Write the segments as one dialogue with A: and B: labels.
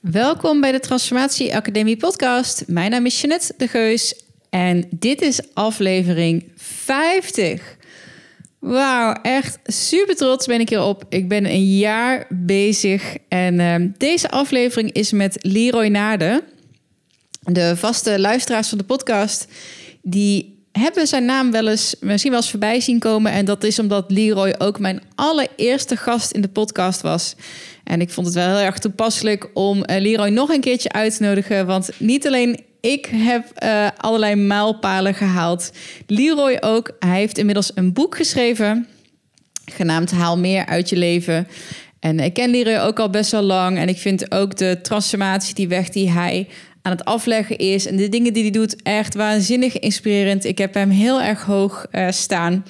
A: Welkom bij de Transformatie Academie podcast. Mijn naam is Jeanette de Geus en dit is aflevering 50. Wauw, echt super trots ben ik hierop. Ik ben een jaar bezig en uh, deze aflevering is met Leroy Naarden. De vaste luisteraars van de podcast, die hebben zijn naam wel eens misschien wel eens voorbij zien komen. En dat is omdat Leroy ook mijn allereerste gast in de podcast was. En ik vond het wel heel erg toepasselijk om uh, Leroy nog een keertje uit te nodigen. Want niet alleen ik heb uh, allerlei mijlpalen gehaald. Leroy ook. Hij heeft inmiddels een boek geschreven. Genaamd Haal meer uit je leven. En ik ken Leroy ook al best wel lang. En ik vind ook de transformatie, die weg die hij aan het afleggen is. En de dingen die hij doet, echt waanzinnig inspirerend. Ik heb hem heel erg hoog uh, staan.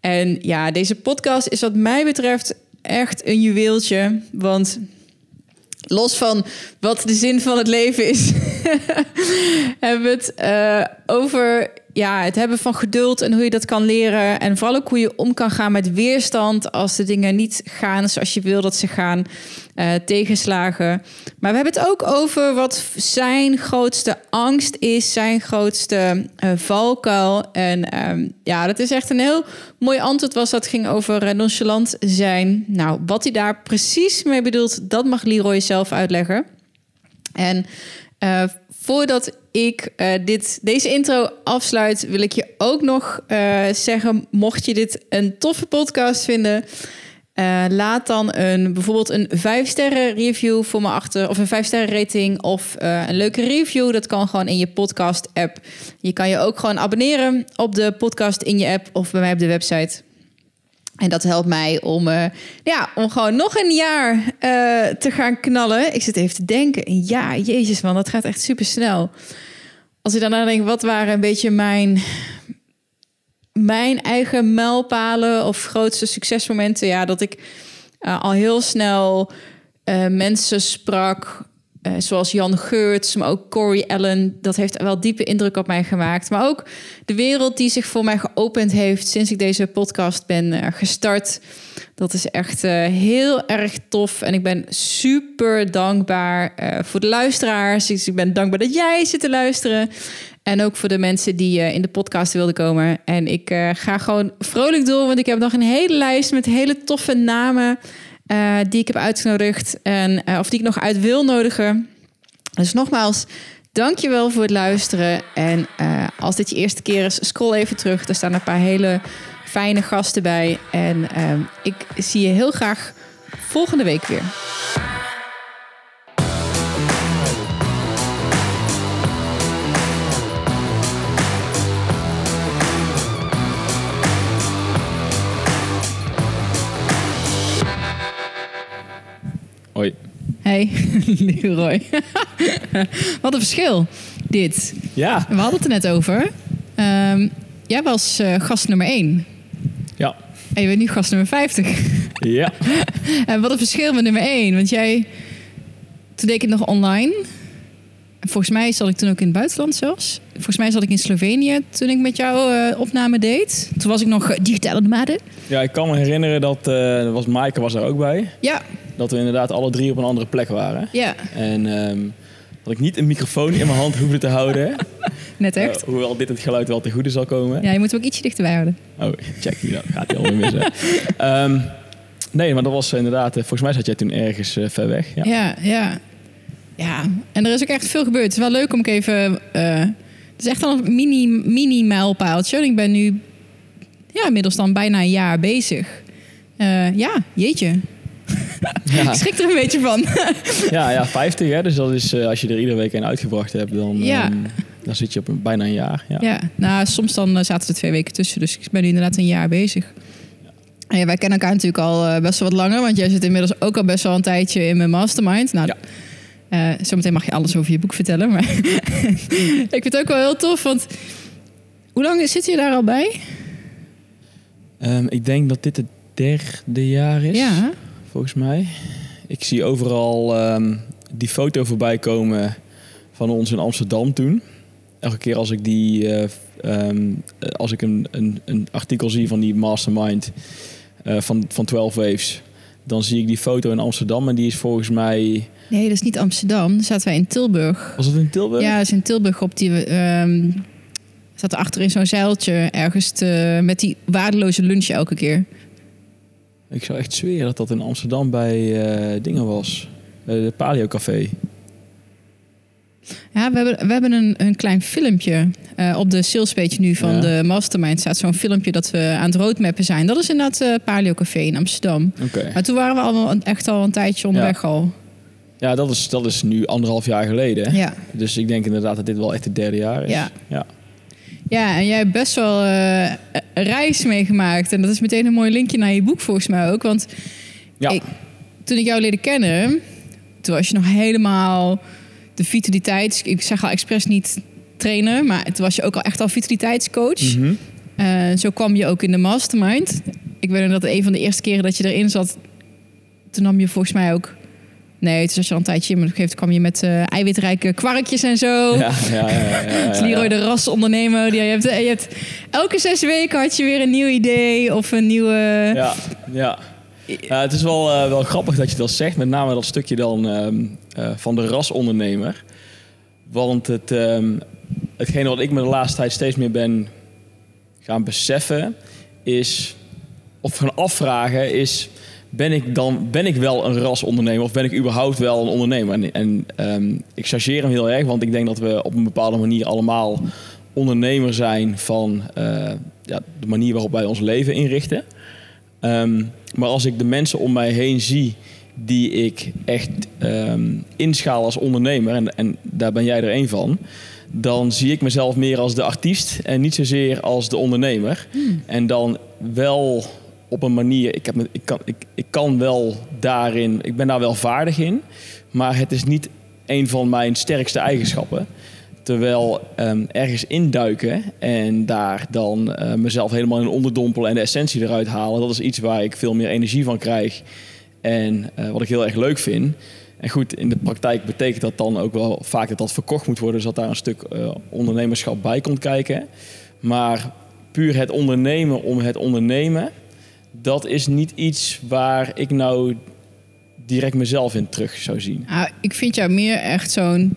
A: En ja, deze podcast is wat mij betreft echt een juweeltje. Want los van wat de zin van het leven is, hebben we het uh, over ja, het hebben van geduld en hoe je dat kan leren. En vooral ook hoe je om kan gaan met weerstand als de dingen niet gaan zoals je wil dat ze gaan. Uh, tegenslagen. Maar we hebben het ook over wat zijn grootste angst is, zijn grootste uh, valkuil. En um, ja, dat is echt een heel mooi antwoord was dat ging over uh, nonchalant zijn. Nou, wat hij daar precies mee bedoelt, dat mag Leroy zelf uitleggen. En voordat ik uh, dit, deze intro afsluit, wil ik je ook nog uh, zeggen: mocht je dit een toffe podcast vinden, uh, laat dan een, bijvoorbeeld een 5-sterren review voor me achter, of een 5-sterren rating, of een leuke review. Dat kan gewoon in je podcast-app. Je kan je ook gewoon abonneren op de podcast in je app of bij mij op de website. En dat helpt mij om, uh, ja, om gewoon nog een jaar uh, te gaan knallen. Ik zit even te denken. Ja, jezus man, dat gaat echt super snel. Als ik dan nadenk, wat waren een beetje mijn, mijn eigen mijlpalen of grootste succesmomenten? Ja, dat ik uh, al heel snel mensen sprak uh, zoals Jan Geurts, maar ook Corey Allen. Dat heeft wel diepe indruk op mij gemaakt. Maar ook de wereld die zich voor mij geopend heeft sinds ik deze podcast ben uh, gestart. Dat is echt uh, heel erg tof. En ik ben super dankbaar voor de luisteraars. Dus ik ben dankbaar dat jij zit te luisteren. En ook voor de mensen die in de podcast wilden komen. En ik ga gewoon vrolijk door, want ik heb nog een hele lijst met hele toffe namen. Uh, die ik heb uitgenodigd en uh, of die ik nog uit wil nodigen. Dus nogmaals, dankjewel voor het luisteren. En uh, als dit je eerste keer is, scroll even terug. Er staan een paar hele fijne gasten bij. En ik zie je heel graag volgende week weer. Hey, Leroy. Wat een verschil, dit.
B: Ja.
A: We hadden het er net over. Um, jij was uh, gast nummer 1.
B: Ja.
A: En je bent nu gast nummer 50.
B: Ja.
A: en wat een verschil met nummer 1. Want jij, toen deed ik het nog online. Volgens mij zat ik toen ook in het buitenland zelfs. Volgens mij zat ik in Slovenië toen ik met jou uh, opname deed. Toen was ik nog uh, digitale nomade.
B: Ja, ik kan me herinneren dat uh, was Maaike was er ook bij.
A: Ja.
B: Dat we inderdaad alle drie op een andere plek waren.
A: Ja.
B: En um, dat ik niet een microfoon in mijn hand hoefde te houden.
A: Net echt.
B: hoewel dit het geluid wel te goede zal komen.
A: Ja, je moet hem ook ietsje dichterbij houden.
B: Oh, check nu dan. Gaat hij alweer missen. um, nee, maar dat was inderdaad... volgens mij zat jij toen ergens ver weg.
A: Ja. ja, ja. Ja, en er is ook echt veel gebeurd. Het is wel leuk om ik even... Uh, het is echt al een mini, mini mijlpaaltje. Ik ben nu ja, inmiddels dan bijna een jaar bezig. Uh, ja, jeetje. Ja. ik schrik er een beetje van.
B: ja, ja, 50 hè. Dus dat is, uh, als je er iedere week een uitgebracht hebt, dan,
A: ja.
B: um, dan zit je op een, bijna een jaar. Ja,
A: ja. nou soms dan uh, zaten er twee weken tussen. Dus ik ben nu inderdaad een jaar bezig. Ja. Wij kennen elkaar natuurlijk al best wel wat langer. Want jij zit inmiddels ook al best wel een tijdje in mijn mastermind. Nou,
B: ja.
A: Uh, zometeen mag je alles over je boek vertellen. Maar ik vind het ook wel heel tof. Want hoe lang zit je daar al bij?
B: Um, ik denk dat dit het derde jaar is.
A: Ja.
B: Volgens mij. Ik zie overal um, die foto voorbij komen van ons in Amsterdam toen. Elke keer als ik die, uh, um, als ik een, een, een, artikel zie van die mastermind uh, van, van 12 Waves, dan zie ik die foto in Amsterdam en die is volgens mij...
A: Nee, dat is niet Amsterdam. Dan zaten wij in Tilburg.
B: Was het in Tilburg?
A: Ja, dat is in Tilburg op die... ehm zat er achter in zo'n zeiltje ergens te, met die waardeloze lunch elke keer.
B: Ik zou echt zweren dat dat in Amsterdam bij eh, dingen was. Bij de Paleo Café.
A: Ja, we hebben, we hebben een, een klein filmpje eh, op de salespage nu van
B: Ja.
A: de Mastermind. staat zo'n filmpje dat we aan het roadmappen zijn. Dat is inderdaad eh Paleo Café in Amsterdam. Maar toen waren we al wel echt al een tijdje onderweg al.
B: Ja, dat is, dat is nu anderhalf jaar geleden.
A: Ja.
B: Dus ik denk inderdaad dat dit wel echt het derde jaar is.
A: Ja.
B: ja.
A: ja, en jij hebt best wel een reis meegemaakt. En dat is meteen een mooi linkje naar je boek volgens mij ook. Want
B: Ja.
A: Ik- toen ik jou leerde kennen, toen was je nog helemaal de vitaliteits... Ik zeg al expres niet trainer, maar toen was je ook al echt al vitaliteitscoach.
B: Mhm.
A: Eh, zo kwam je ook in de mastermind. Ik weet nog dat een van de eerste keren dat je erin zat, toen nam je volgens mij ook. Nee, het je al een tijdje in, maar op een gegeven moment kwam je met eh, eiwitrijke kwarkjes en zo.
B: Ja, ja, ja. ja,
A: Dus Leroy de rasondernemer. Die, je, hebt, je hebt, elke zes weken had je weer een nieuw idee of een nieuwe...
B: Ja, ja. Het is wel, eh, wel grappig dat je dat zegt. Met name dat stukje dan ehm, eh, van de rasondernemer. Want het, ehm, hetgene wat ik me de laatste tijd steeds meer ben gaan beseffen... is, of gaan afvragen, is... Ben ik, dan, ben ik wel een rasondernemer of ben ik überhaupt wel een ondernemer? En, en ehm, ik chargeer hem heel erg, want ik denk dat we op een bepaalde manier allemaal ondernemer zijn van eh, ja, de manier waarop wij ons leven inrichten. Ehm, maar als ik de mensen om mij heen zie die ik echt ehm, inschaal als ondernemer, en, en daar ben jij er één van, dan zie ik mezelf meer als de artiest en niet zozeer als de ondernemer. En dan wel op een manier, ik, heb, ik, kan, ik, ik kan wel daarin, ik ben daar wel vaardig in, maar het is niet een van mijn sterkste eigenschappen. Terwijl ehm, ergens induiken en daar dan eh, mezelf helemaal in onderdompelen en de essentie eruit halen, dat is iets waar ik veel meer energie van krijg en eh, wat ik heel erg leuk vind. En goed, in de praktijk betekent dat dan ook wel vaak dat dat verkocht moet worden, dus dat daar een stuk eh, ondernemerschap bij komt kijken. Maar puur het ondernemen om het ondernemen, dat is niet iets waar ik nou direct mezelf in terug zou zien.
A: Ah, ik vind jou meer echt zo'n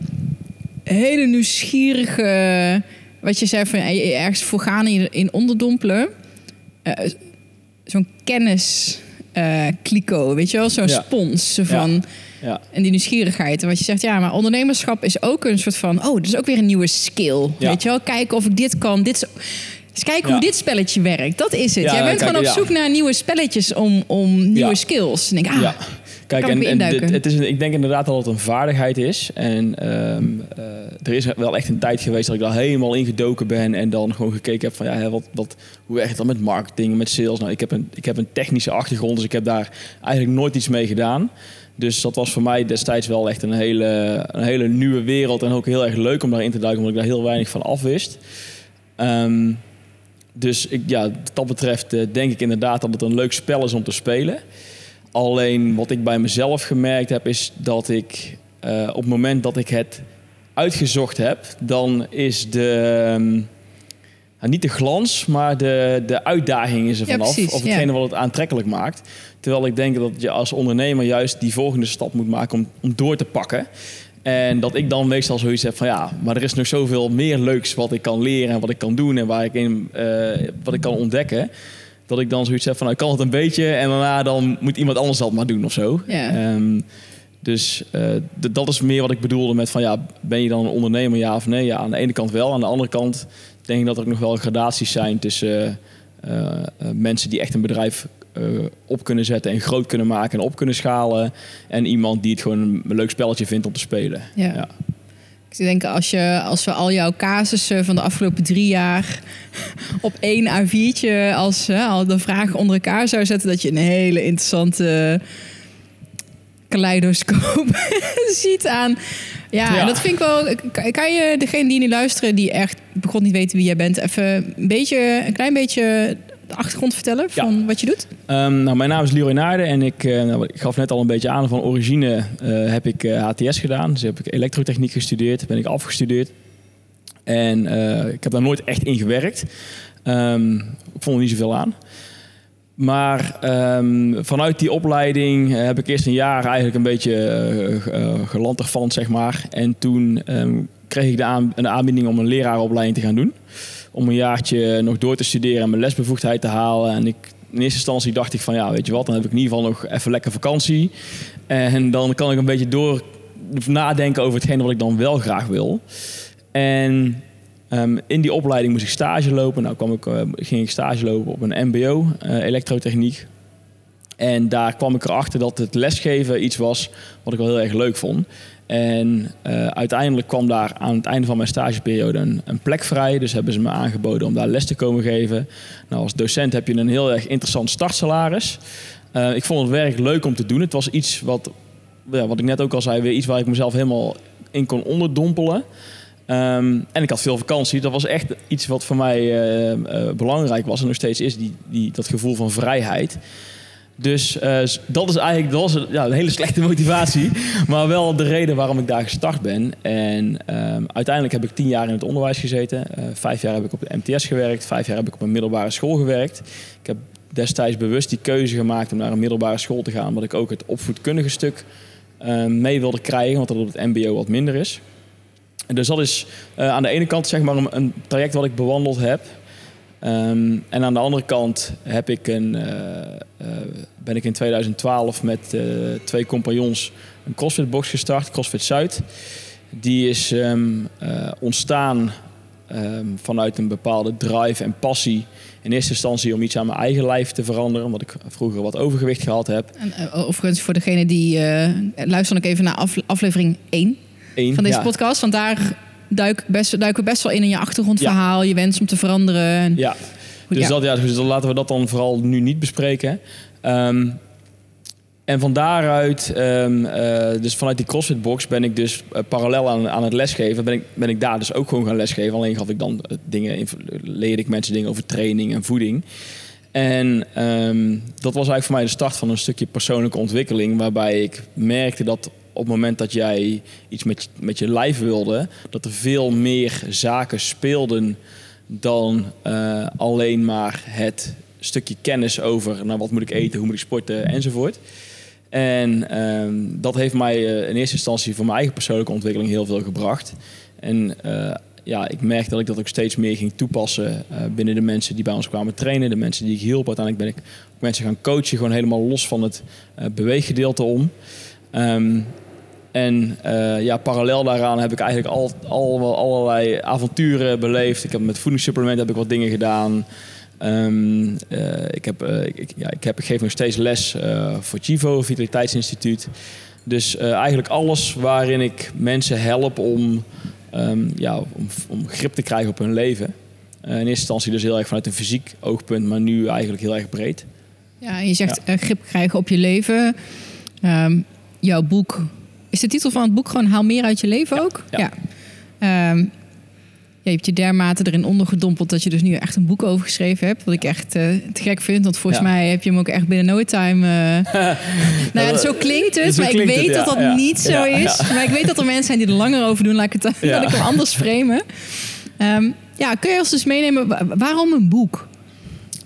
A: hele nieuwsgierige... Wat je zei, van eh, ergens voor gaan in, onderdompelen. Eh, zo'n kennis... kliko, weet je wel? Zo'n
B: Ja.
A: spons van...
B: Ja,
A: En die nieuwsgierigheid. En wat je zegt, ja, maar ondernemerschap is ook een soort van... Oh, dat is ook weer een nieuwe skill. Weet je wel? Kijken of ik dit kan. Dit eens kijken hoe dit spelletje werkt. Dat is het. Jij bent
B: kijk,
A: gewoon op zoek naar nieuwe spelletjes om, om nieuwe skills. En ik, ah,
B: ja. Kijk,
A: kan
B: en, dit- het is een, ik denk inderdaad dat het een vaardigheid is. En ehm, eh, er is wel echt een tijd geweest dat ik daar helemaal in gedoken ben. En dan gewoon gekeken heb van ja, wat, wat, hoe werkt het dan met marketing, met sales. Nou, ik heb, een, ik heb een technische achtergrond, dus ik heb daar eigenlijk nooit iets mee gedaan. Dus dat was voor mij destijds wel echt een hele, een hele nieuwe wereld. En ook heel erg leuk om daarin te duiken, omdat ik daar heel weinig van af wist. Ehm, dus ik, ja, wat dat betreft eh, denk ik inderdaad dat het een leuk spel is om te spelen. Alleen wat ik bij mezelf gemerkt heb, is dat ik eh, op het moment dat ik het uitgezocht heb, dan is de. ehm, nou, niet de glans, maar de, de uitdaging is er vanaf. of
A: ja.
B: hetgene wat het aantrekkelijk maakt. Terwijl ik denk dat je als ondernemer juist die volgende stap moet maken om, om door te pakken. En dat ik dan meestal zoiets heb van ja, maar er is nog zoveel meer leuks wat ik kan leren en wat ik kan doen en waar ik in, eh, wat ik kan ontdekken. Dat ik dan zoiets heb van nou, ik kan het een beetje en daarna dan moet iemand anders dat maar doen of zo.
A: Ja.
B: Ehm, dus eh, dat is meer wat ik bedoelde met van ja, ben je dan een ondernemer ja of nee? Ja, aan de ene kant wel. Aan de andere kant denk ik dat er ook nog wel gradaties zijn tussen eh, eh, mensen die echt een bedrijf op kunnen zetten en groot kunnen maken en op kunnen schalen. En iemand die het gewoon een leuk spelletje vindt om te spelen.
A: Ja.
B: Ja.
A: Ik denk als, je, als we al jouw casussen van de afgelopen drie jaar op één A4'tje als hè, al de vragen onder elkaar zou zetten, dat je een hele interessante kaleidoscoop ziet aan. Ja,
B: Ja.
A: en dat vind ik wel. Kan kan je degene die nu luisteren, die echt begon niet weten wie jij bent, even een beetje, een klein beetje de achtergrond vertellen van wat je doet?
B: Ehm, nou, mijn naam is Leroy Naarden en ik, eh, nou, ik gaf net al een beetje aan. Van origine eh, heb ik eh, HTS gedaan. Dus heb ik elektrotechniek gestudeerd. Ben ik afgestudeerd. En eh, ik heb daar nooit echt in gewerkt. Ehm, ik vond er niet zoveel aan. maar ehm, vanuit die opleiding heb ik eerst een jaar eigenlijk een beetje uh, van, zeg maar. En toen kreeg ik de aan, een aanbieding om een leraaropleiding te gaan doen. Om een jaartje nog door te studeren en mijn lesbevoegdheid te halen. En in eerste instantie dacht ik van, ja, weet je wat, dan heb ik in ieder geval nog even lekker vakantie. En dan kan ik een beetje door nadenken over hetgene wat ik dan wel graag wil. En Ehm, in die opleiding moest ik stage lopen. Nou kwam ik, uh, ging ik stage lopen op een MBO, uh, eh, elektrotechniek. En daar kwam ik erachter dat het lesgeven iets was wat ik wel heel erg leuk vond. En uh, uiteindelijk kwam daar aan het einde van mijn stageperiode een, plek vrij. Dus hebben ze me aangeboden om daar les te komen geven. Nou, als docent heb je een heel erg interessant startsalaris. ik vond het werk leuk om te doen. Het was iets wat, ja, wat ik net ook al zei, weer iets waar ik mezelf helemaal in kon onderdompelen. Ehm, en ik had veel vakantie. Dat was echt iets wat voor mij uh, belangrijk was en nog steeds is, die, die, dat gevoel van vrijheid. Dus uh, dat is eigenlijk dat was, ja, een hele slechte motivatie, maar wel de reden waarom ik daar gestart ben. En um, uiteindelijk heb ik tien jaar in het onderwijs gezeten. vijf jaar heb ik op de MTS gewerkt, vijf jaar heb ik op een middelbare school gewerkt. Ik heb destijds bewust die keuze gemaakt om naar een middelbare school te gaan, omdat ik ook het opvoedkundige stuk mee wilde krijgen, want dat op het MBO wat minder is. Dus dat is uh, aan de ene kant zeg maar een, een traject wat ik bewandeld heb. Um, en aan de andere kant heb ik een, uh, uh, ben ik in 2012 met twee compagnons een CrossFit box gestart, CrossFit Zuid. Die is um, ontstaan um, vanuit een bepaalde drive en passie. In eerste instantie om iets aan mijn eigen lijf te veranderen, omdat ik vroeger wat overgewicht gehad heb.
A: En, overigens, voor degene die luister ik even naar aflevering 1 van deze podcast. Want daar duik best, duiken best wel in in je achtergrondverhaal, je wens om te veranderen.
B: ja. Dus, Dat, ja, dus laten we dat dan vooral nu niet bespreken. Um, en van daaruit, um, uh, dus vanuit die CrossFit box, ben ik dus uh, parallel aan, aan het lesgeven, ben ik, ben ik daar dus ook gewoon gaan lesgeven. Alleen gaf ik dan uh, dingen, leerde ik mensen dingen over training en voeding. En um, dat was eigenlijk voor mij de start van een stukje persoonlijke ontwikkeling, waarbij ik merkte dat op het moment dat jij iets met, met je lijf wilde, dat er veel meer zaken speelden dan uh, alleen maar het stukje kennis over nou, wat moet ik eten, hoe moet ik sporten enzovoort. En uh, dat heeft mij uh, in eerste instantie voor mijn eigen persoonlijke ontwikkeling heel veel gebracht. En uh, ja, ik merk dat ik dat ook steeds meer ging toepassen binnen de mensen die bij ons kwamen trainen, de mensen die ik hielp. Uiteindelijk ben ik mensen gaan coachen, gewoon helemaal los van het beweeggedeelte om. Um, en uh, ja, parallel daaraan heb ik eigenlijk al, al, allerlei avonturen beleefd. Ik heb met voedingssupplementen heb ik wat dingen gedaan. Um, uh, ik, heb, uh, ik, ja, ik, heb, ik geef nog steeds les voor Chivo, Vitaliteitsinstituut. Dus eigenlijk alles waarin ik mensen help om, um, ja, om, om, grip te krijgen op hun leven. in eerste instantie dus heel erg vanuit een fysiek oogpunt, maar nu eigenlijk heel erg breed.
A: Ja, je zegt ja. grip krijgen op je leven. Um, jouw boek is de titel van het boek gewoon Haal meer uit je leven ook? Ja. ja. Um, je hebt je dermate erin ondergedompeld dat je dus nu echt een boek over geschreven hebt. Wat ik echt uh, te gek vind. Want volgens mij heb je hem ook echt binnen no time. Uh... nou ja, zo klinkt het. maar ik weet dat dat niet zo is. Maar ik weet dat er mensen zijn die er langer over doen. Laat ik het dat ik hem anders framen. Um, ja, kun je ons dus meenemen? Waarom een boek?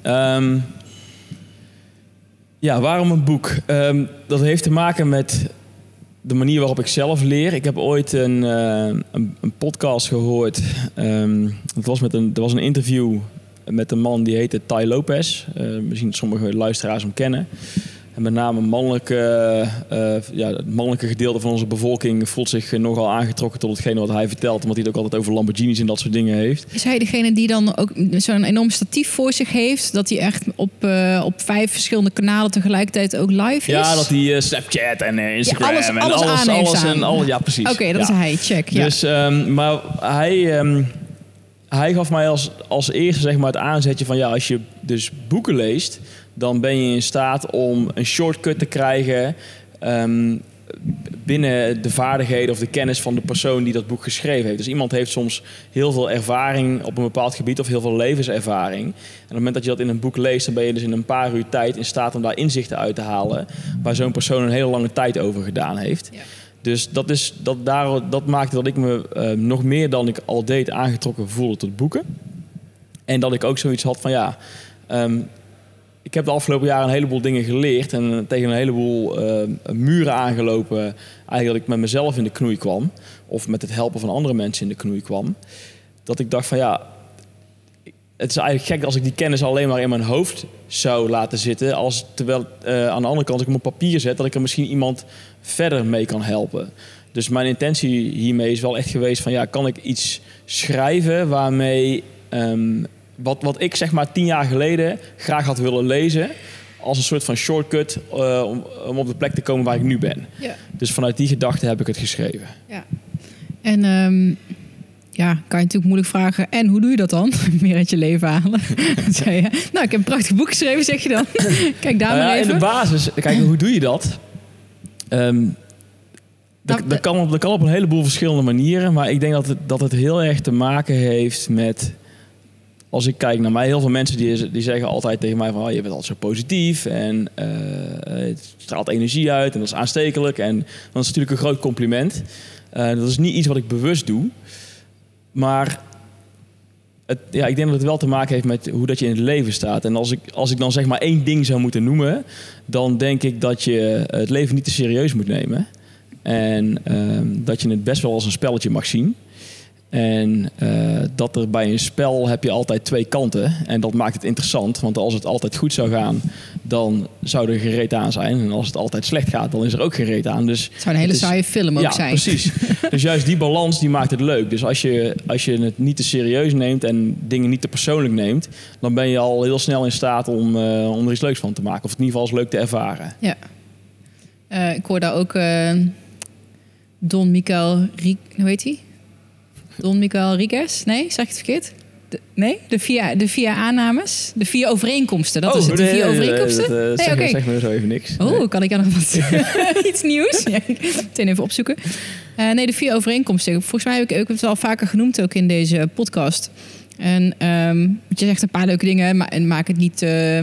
A: Um,
B: ja, waarom een boek? dat heeft te maken met de manier waarop ik zelf leer. Ik heb ooit een, uh, een, podcast gehoord. Um, was met een, er was een interview met een man die heette Ty Lopez. Uh, misschien sommige luisteraars hem kennen. En met name mannelijke, uh, ja, het mannelijke gedeelte van onze bevolking voelt zich nogal aangetrokken tot hetgene wat hij vertelt. Omdat hij het ook altijd over Lamborghinis en dat soort dingen heeft.
A: Is hij degene die dan ook zo'n enorm statief voor zich heeft? Dat hij echt op, uh, op vijf verschillende kanalen tegelijkertijd ook live is?
B: Ja, dat hij uh, Snapchat en Instagram ja, alles, en alles, alles, alles en al, Ja, precies.
A: Oké, dat
B: ja.
A: is hij. Check. Ja.
B: Dus, um, maar hij... Um, hij gaf mij als, als eerste zeg maar, het aanzetje van ja, als je dus boeken leest, dan ben je in staat om een shortcut te krijgen um, binnen de vaardigheden of de kennis van de persoon die dat boek geschreven heeft. Dus iemand heeft soms heel veel ervaring op een bepaald gebied of heel veel levenservaring. En op het moment dat je dat in een boek leest, dan ben je dus in een paar uur tijd in staat om daar inzichten uit te halen waar zo'n persoon een hele lange tijd over gedaan heeft. Ja. Dus dat, is, dat, daar, dat maakte dat ik me uh, nog meer dan ik al deed aangetrokken voelde tot boeken. En dat ik ook zoiets had van ja, um, ik heb de afgelopen jaren een heleboel dingen geleerd en tegen een heleboel uh, muren aangelopen. Eigenlijk dat ik met mezelf in de knoei kwam, of met het helpen van andere mensen in de knoei kwam. Dat ik dacht van ja, het is eigenlijk gek als ik die kennis alleen maar in mijn hoofd zou laten zitten. Als, terwijl uh, aan de andere kant, ik hem op papier zet, dat ik er misschien iemand verder mee kan helpen. Dus mijn intentie hiermee is wel echt geweest van ja, kan ik iets schrijven waarmee um, wat, wat ik zeg maar tien jaar geleden graag had willen lezen. Als een soort van shortcut uh, om, om, op de plek te komen waar ik nu ben. Ja. Dus vanuit die gedachte heb ik het geschreven.
A: Ja. En um, ja, kan je natuurlijk moeilijk vragen. En hoe doe je dat dan? Meer uit je leven halen. je, nou, ik heb een prachtig boek geschreven, zeg je dan. kijk, daar uh, maar even.
B: In de basis, kijk, hoe doe je dat? Um, dat, dat, kan op, dat kan op een heleboel verschillende manieren. Maar ik denk dat het, dat het heel erg te maken heeft met als ik kijk naar mij, heel veel mensen die, die zeggen altijd tegen mij van oh, je bent altijd zo positief en uh, het straalt energie uit en dat is aanstekelijk. En dat is natuurlijk een groot compliment. Uh, dat is niet iets wat ik bewust doe. Maar het, ja, ik denk dat het wel te maken heeft met hoe dat je in het leven staat. En als ik, als ik dan zeg maar één ding zou moeten noemen, dan denk ik dat je het leven niet te serieus moet nemen. En uh, dat je het best wel als een spelletje mag zien. En uh, dat er bij een spel heb je altijd twee kanten. En dat maakt het interessant. Want als het altijd goed zou gaan, dan zou er gereed aan zijn. En als het altijd slecht gaat, dan is er ook gereed aan. Dus
A: het zou een hele saaie film ook
B: ja,
A: zijn.
B: precies. dus juist die balans die maakt het leuk. Dus als je, als je het niet te serieus neemt en dingen niet te persoonlijk neemt... dan ben je al heel snel in staat om, uh, om er iets leuks van te maken. Of het in ieder geval als leuk te ervaren.
A: Ja. Uh, ik hoor daar ook Don Mikael Riek... Hoe heet hij? Don Miguel Riguez? Nee, zeg ik het verkeerd? De, nee, de vier, de vier aannames, de vier overeenkomsten. Dat
B: oh,
A: is het, de vier overeenkomsten.
B: Nee, dat, zeg, okay. zeg me zo even niks.
A: Oh, kan ik er nog wat iets nieuws? Ja, meteen even opzoeken. Uh, nee, de vier overeenkomsten. Volgens mij heb ik, ik het al vaker genoemd ook in deze podcast. En um, je zegt een paar leuke dingen, maar en maak het niet, uh,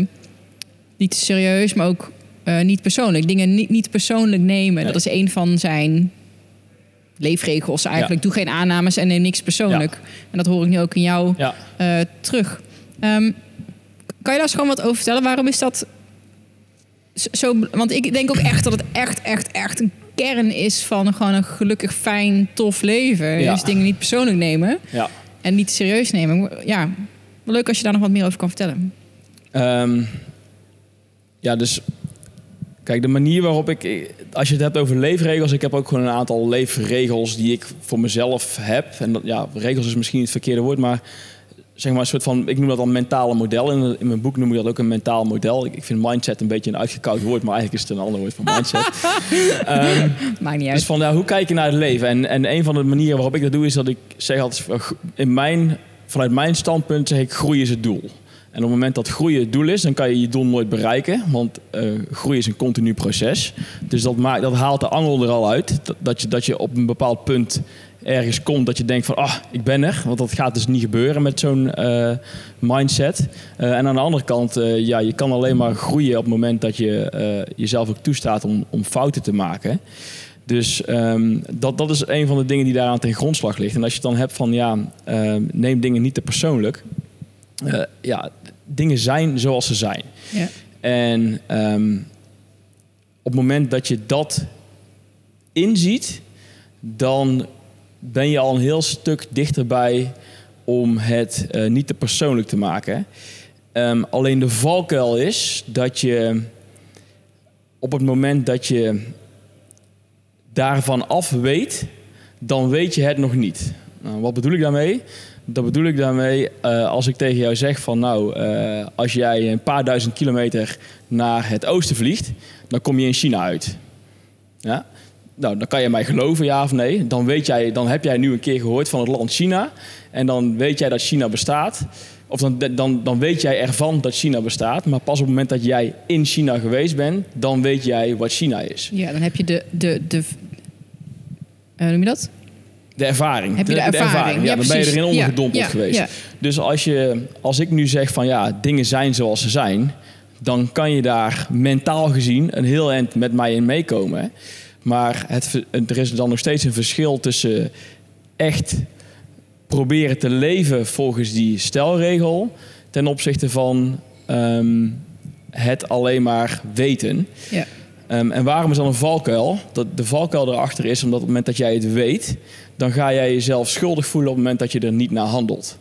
A: niet serieus, maar ook uh, niet persoonlijk. Dingen niet, niet persoonlijk nemen. Dat is een van zijn leefregels eigenlijk. Doe geen aannames en neem niks persoonlijk. En dat hoor ik nu ook in jou uh, terug. Um, kan je daar eens gewoon wat over vertellen? Waarom is dat zo? Want ik denk ook echt dat het echt, echt, echt een kern is van gewoon een gelukkig, fijn, tof leven. Dus dingen niet persoonlijk nemen en niet serieus nemen. Ja, leuk als je daar nog wat meer over kan vertellen.
B: Um, ja, dus Kijk, de manier waarop ik, als je het hebt over leefregels, ik heb ook gewoon een aantal leefregels die ik voor mezelf heb. En dat, ja, regels is misschien het verkeerde woord, maar zeg maar een soort van, ik noem dat dan mentale model. In, in mijn boek noem ik dat ook een mentaal model. Ik, ik, vind mindset een beetje een uitgekoud woord, maar eigenlijk is het een ander woord van mindset.
A: um, Maakt niet uit.
B: Dus van, ja, hoe kijk je naar het leven? En, en een van de manieren waarop ik dat doe, is dat ik zeg altijd, in mijn, vanuit mijn standpunt zeg ik, groei is het doel. En op het moment dat groeien het doel is, dan kan je je doel nooit bereiken. Want uh, groei is een continu proces. Dus dat, maakt, dat haalt de angel er al uit. Dat, je, dat je op een bepaald punt ergens komt dat je denkt van... ah, ik ben er. Want dat gaat dus niet gebeuren met zo'n uh, mindset. Uh, en aan de andere kant, ja, je kan alleen maar groeien op het moment dat je jezelf ook toestaat om, om fouten te maken. Dus um, dat, dat is een van de dingen die daaraan ten grondslag ligt. En als je het dan hebt van, ja, neem dingen niet te persoonlijk... Uh, ja, dingen zijn zoals ze zijn. Ja. En um, op het moment dat je dat inziet, dan ben je al een heel stuk dichterbij om het uh, niet te persoonlijk te maken. Um, alleen de valkuil is dat je op het moment dat je daarvan af weet, dan weet je het nog niet. Nou, wat bedoel ik daarmee? Dat bedoel ik daarmee, uh, als ik tegen jou zeg van nou, uh, als jij een paar duizend kilometer naar het oosten vliegt, dan kom je in China uit. Ja? Nou, dan kan je mij geloven, ja of nee. Dan, weet jij, dan heb jij nu een keer gehoord van het land China. En dan weet jij dat China bestaat. Of dan, dan, dan weet jij ervan dat China bestaat. Maar pas op het moment dat jij in China geweest bent, dan weet jij wat China is.
A: Ja, dan heb je de. de, de uh, noem je dat?
B: De ervaring.
A: Heb je de, ervaring?
B: Ja, dan ben je erin ondergedompeld geweest. Dus als, je, als ik nu zeg van ja, dingen zijn zoals ze zijn, dan kan je daar mentaal gezien een heel eind met mij in meekomen. Maar het, er is dan nog steeds een verschil tussen echt proberen te leven volgens die stelregel ten opzichte van um, het alleen maar weten.
A: Ja.
B: Ehm, en waarom is dan een valkuil? Dat de valkuil erachter is omdat op het moment dat jij het weet, dan ga jij jezelf schuldig voelen op het moment dat je er niet naar handelt.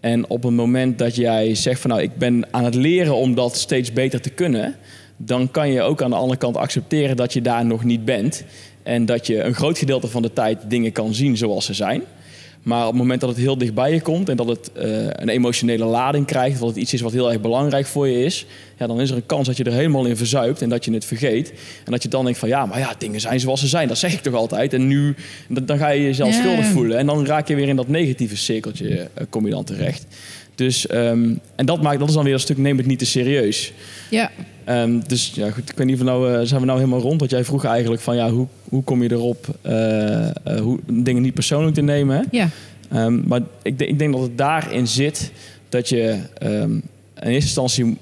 B: En op het moment dat jij zegt van nou, ik ben aan het leren om dat steeds beter te kunnen, dan kan je ook aan de andere kant accepteren dat je daar nog niet bent. En dat je een groot gedeelte van de tijd dingen kan zien zoals ze zijn. Maar op het moment dat het heel dichtbij je komt en dat het uh, een emotionele lading krijgt, dat het iets is wat heel erg belangrijk voor je is, ja, dan is er een kans dat je er helemaal in verzuipt en dat je het vergeet. En dat je dan denkt van ja, maar ja, dingen zijn zoals ze zijn, dat zeg ik toch altijd. En nu, dan ga je jezelf schuldig voelen en dan raak je weer in dat negatieve cirkeltje, uh, kom je dan terecht. Dus, um, en dat, maakt, dat is dan weer een stuk neem het niet te serieus.
A: Ja.
B: Um, dus ja, goed, ik weet niet of nou, uh, zijn we nou helemaal rond. Want jij vroeg eigenlijk van ja, hoe, hoe kom je erop uh, uh, hoe, dingen niet persoonlijk te nemen. Hè?
A: Ja.
B: Um, maar ik, ik, denk dat het daarin zit dat je in eerste instantie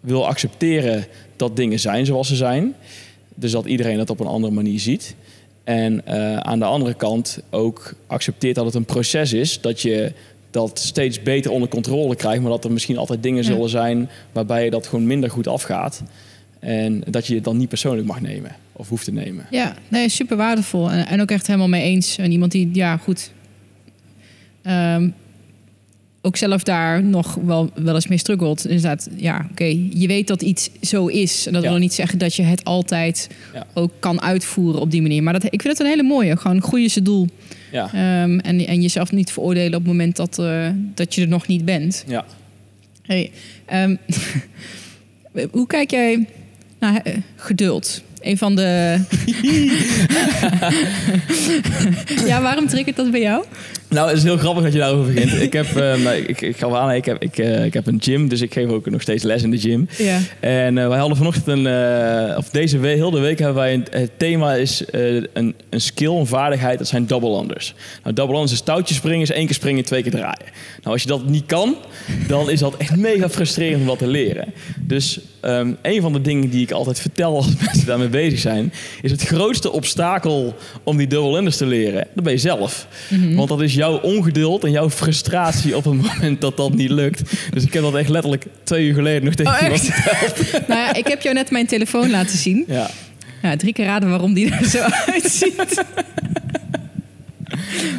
B: wil accepteren dat dingen zijn zoals ze zijn. Dus dat iedereen dat op een andere manier ziet. En aan de andere kant ook accepteert dat het een proces is. Dat je dat steeds beter onder controle krijgt. Maar dat er misschien altijd dingen ja. zullen zijn waarbij je dat gewoon minder goed afgaat. En dat je het dan niet persoonlijk mag nemen. Of hoeft te nemen.
A: Ja, nee, super waardevol. En, en ook echt helemaal mee eens. En iemand die, ja, goed. Um, ook zelf daar nog wel, wel eens mee struggelt. Inderdaad, ja, oké. Okay, je weet dat iets zo is. En dat ja. wil niet zeggen dat je het altijd ja. ook kan uitvoeren op die manier. Maar dat, ik vind het een hele mooie. Gewoon groeien je doel.
B: Ja.
A: Um, en, en jezelf niet veroordelen op het moment dat, uh, dat je er nog niet bent.
B: Ja.
A: Hey, um, hoe kijk jij naar uh, geduld? Een van de. ja, waarom triggert dat bij jou?
B: Nou, het is heel grappig dat je daarover begint. ik heb, uh, ik, ik ga aan, ik heb, ik, uh, ik heb een gym, dus ik geef ook nog steeds les in de gym.
A: Ja.
B: En uh, wij hadden vanochtend een, uh, of deze week, heel de week hebben wij een, het thema is een, een skill, een vaardigheid, dat zijn double unders. Nou, double unders is touwtjes springen, is één keer springen, twee keer draaien. Nou, als je dat niet kan, dan is dat echt mega frustrerend om dat te leren. Dus um, een van de dingen die ik altijd vertel als mensen daarmee bezig zijn, is het grootste obstakel om die double unders te leren, dat ben je zelf. Mm -hmm. Want dat is jouw ongeduld en jouw frustratie op het moment dat dat niet lukt. Dus ik heb dat echt letterlijk twee uur geleden nog tegen
A: oh, iemand verteld. nou ja, ik heb jou net mijn telefoon laten zien.
B: Ja.
A: drie keer raden waarom die er zo uitziet.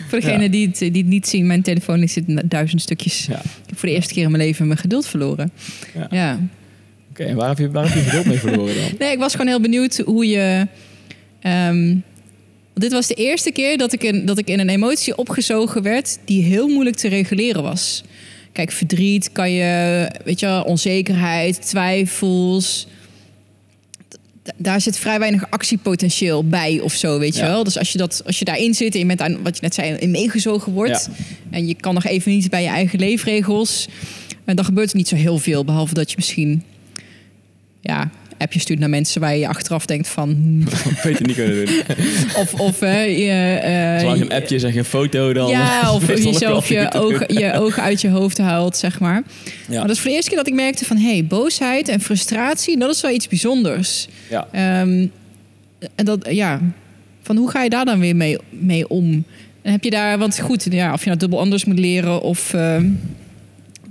A: voor degenen ja. die, het, die het niet zien, mijn telefoon zit in duizend stukjes.
B: Ja.
A: Ik heb voor de eerste keer in mijn leven mijn geduld verloren.
B: Ja.
A: ja.
B: Oké, okay, en waar heb, je, waar heb je geduld mee verloren dan?
A: nee, ik was gewoon heel benieuwd hoe je... Um, dit was de eerste keer dat ik, in, dat ik in een emotie opgezogen werd die heel moeilijk te reguleren was. Kijk, verdriet kan je, weet je, onzekerheid, twijfels. Daar zit vrij weinig actiepotentieel bij of zo, weet je
B: Ja.
A: wel. Dus als je, dat, als je daarin zit en je bent aan, wat je net zei, in meegezogen wordt...
B: Ja.
A: en je kan nog even niet bij je eigen leefregels... en dan gebeurt er niet zo heel veel, behalve dat je misschien... ja, appjes stuurt naar mensen waar je achteraf denkt van... hmm,
B: Beter niet kunnen doen.
A: of, of hè, je, eh,
B: Zolang geen appje en geen foto dan...
A: ja, of
B: dat ook
A: jezelf je ogen, je ogen uit je hoofd haalt, zeg maar.
B: Ja.
A: Maar dat is voor de eerste keer dat ik merkte van... hé, hey, boosheid en frustratie, dat is wel iets bijzonders.
B: Ja.
A: Ehm, en dat, ja, van hoe ga je daar dan weer mee, mee om? En heb je daar, want goed, ja, of je nou dubbel anders moet leren... of ehm,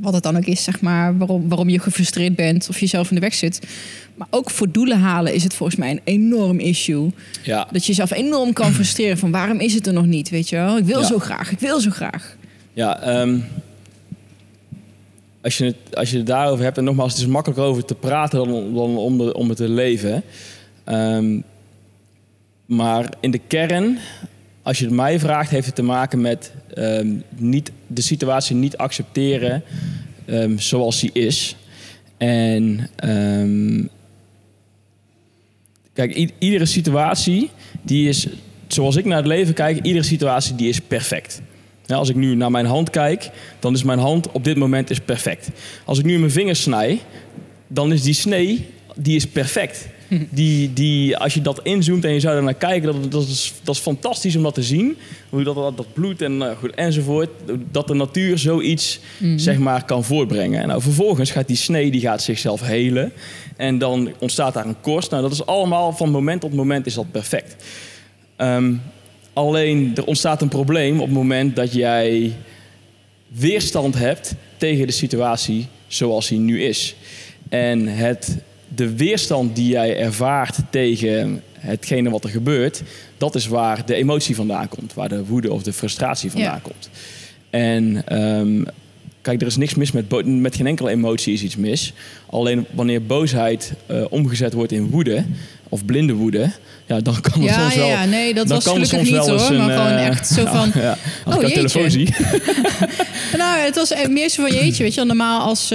A: wat het dan ook is, zeg maar, waarom, waarom je gefrustreerd bent... of jezelf in de weg zit. Maar ook voor doelen halen is het volgens mij een enorm issue.
B: ja.
A: Dat je jezelf enorm kan frustreren van waarom is het er nog niet, weet je wel? Ik wil
B: Ja.
A: zo graag, ik wil zo graag.
B: Ja, ehm, als, je het, als je het daarover hebt, en nogmaals, het is makkelijker over te praten dan, dan om, de, om het te leven. Ehm, maar in de kern, als je het mij vraagt, heeft het te maken met ehm, niet, de situatie niet accepteren ehm, zoals die is. En ehm, kijk, iedere situatie die is, zoals ik naar het leven kijk, iedere situatie die is perfect. Als ik nu naar mijn hand kijk, dan is mijn hand op dit moment is perfect. Als ik nu mijn vingers snij, dan is die snee die is perfect. Die, die, als je dat inzoomt en je zou er naar kijken, dat, dat, is, dat is fantastisch om dat te zien. Hoe dat, dat, dat bloed en, eh, goed, enzovoort. Dat de natuur zoiets zeg maar, kan voortbrengen. En nou, vervolgens gaat die snee die gaat zichzelf helen. En dan ontstaat daar een korst. Nou, dat is allemaal van moment tot moment is dat perfect. Ehm, alleen er ontstaat een probleem op het moment dat jij weerstand hebt tegen de situatie zoals die nu is. En het, de weerstand die jij ervaart tegen hetgene wat er gebeurt, dat is waar de emotie vandaan komt, waar de woede of de frustratie vandaan
A: Ja.
B: komt. En ehm, kijk, er is niks mis met, met geen enkele emotie is iets mis. Alleen wanneer boosheid eh, omgezet wordt in woede of blinde woede, ja, dan kan het
A: Ja,
B: soms
A: ja,
B: wel.
A: ja, nee, dat was gelukkig niet hoor.
B: een,
A: maar gewoon
B: eh,
A: echt zo van...
B: ja, als
A: Oh,
B: ik jouw telefoon
A: jeetje.
B: zie.
A: Nou, het was eh, meer zo van jeetje, weet je. Normaal als,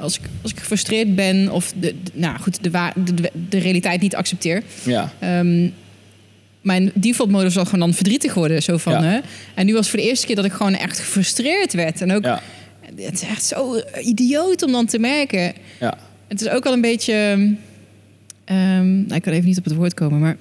A: als, ik, als ik gefrustreerd ben of de, de- nou goed, de, wa- de, de, de realiteit niet accepteer.
B: Ja,
A: Ehm, mijn default modus was gewoon dan verdrietig worden. Zo van,
B: Ja.
A: hè? En nu was het voor de eerste keer dat ik gewoon echt gefrustreerd werd. En ook,
B: ja,
A: het is echt zo idioot om dan te merken.
B: ja.
A: Het is ook wel een beetje... ehm, nou, ik kan even niet op het woord komen, maar...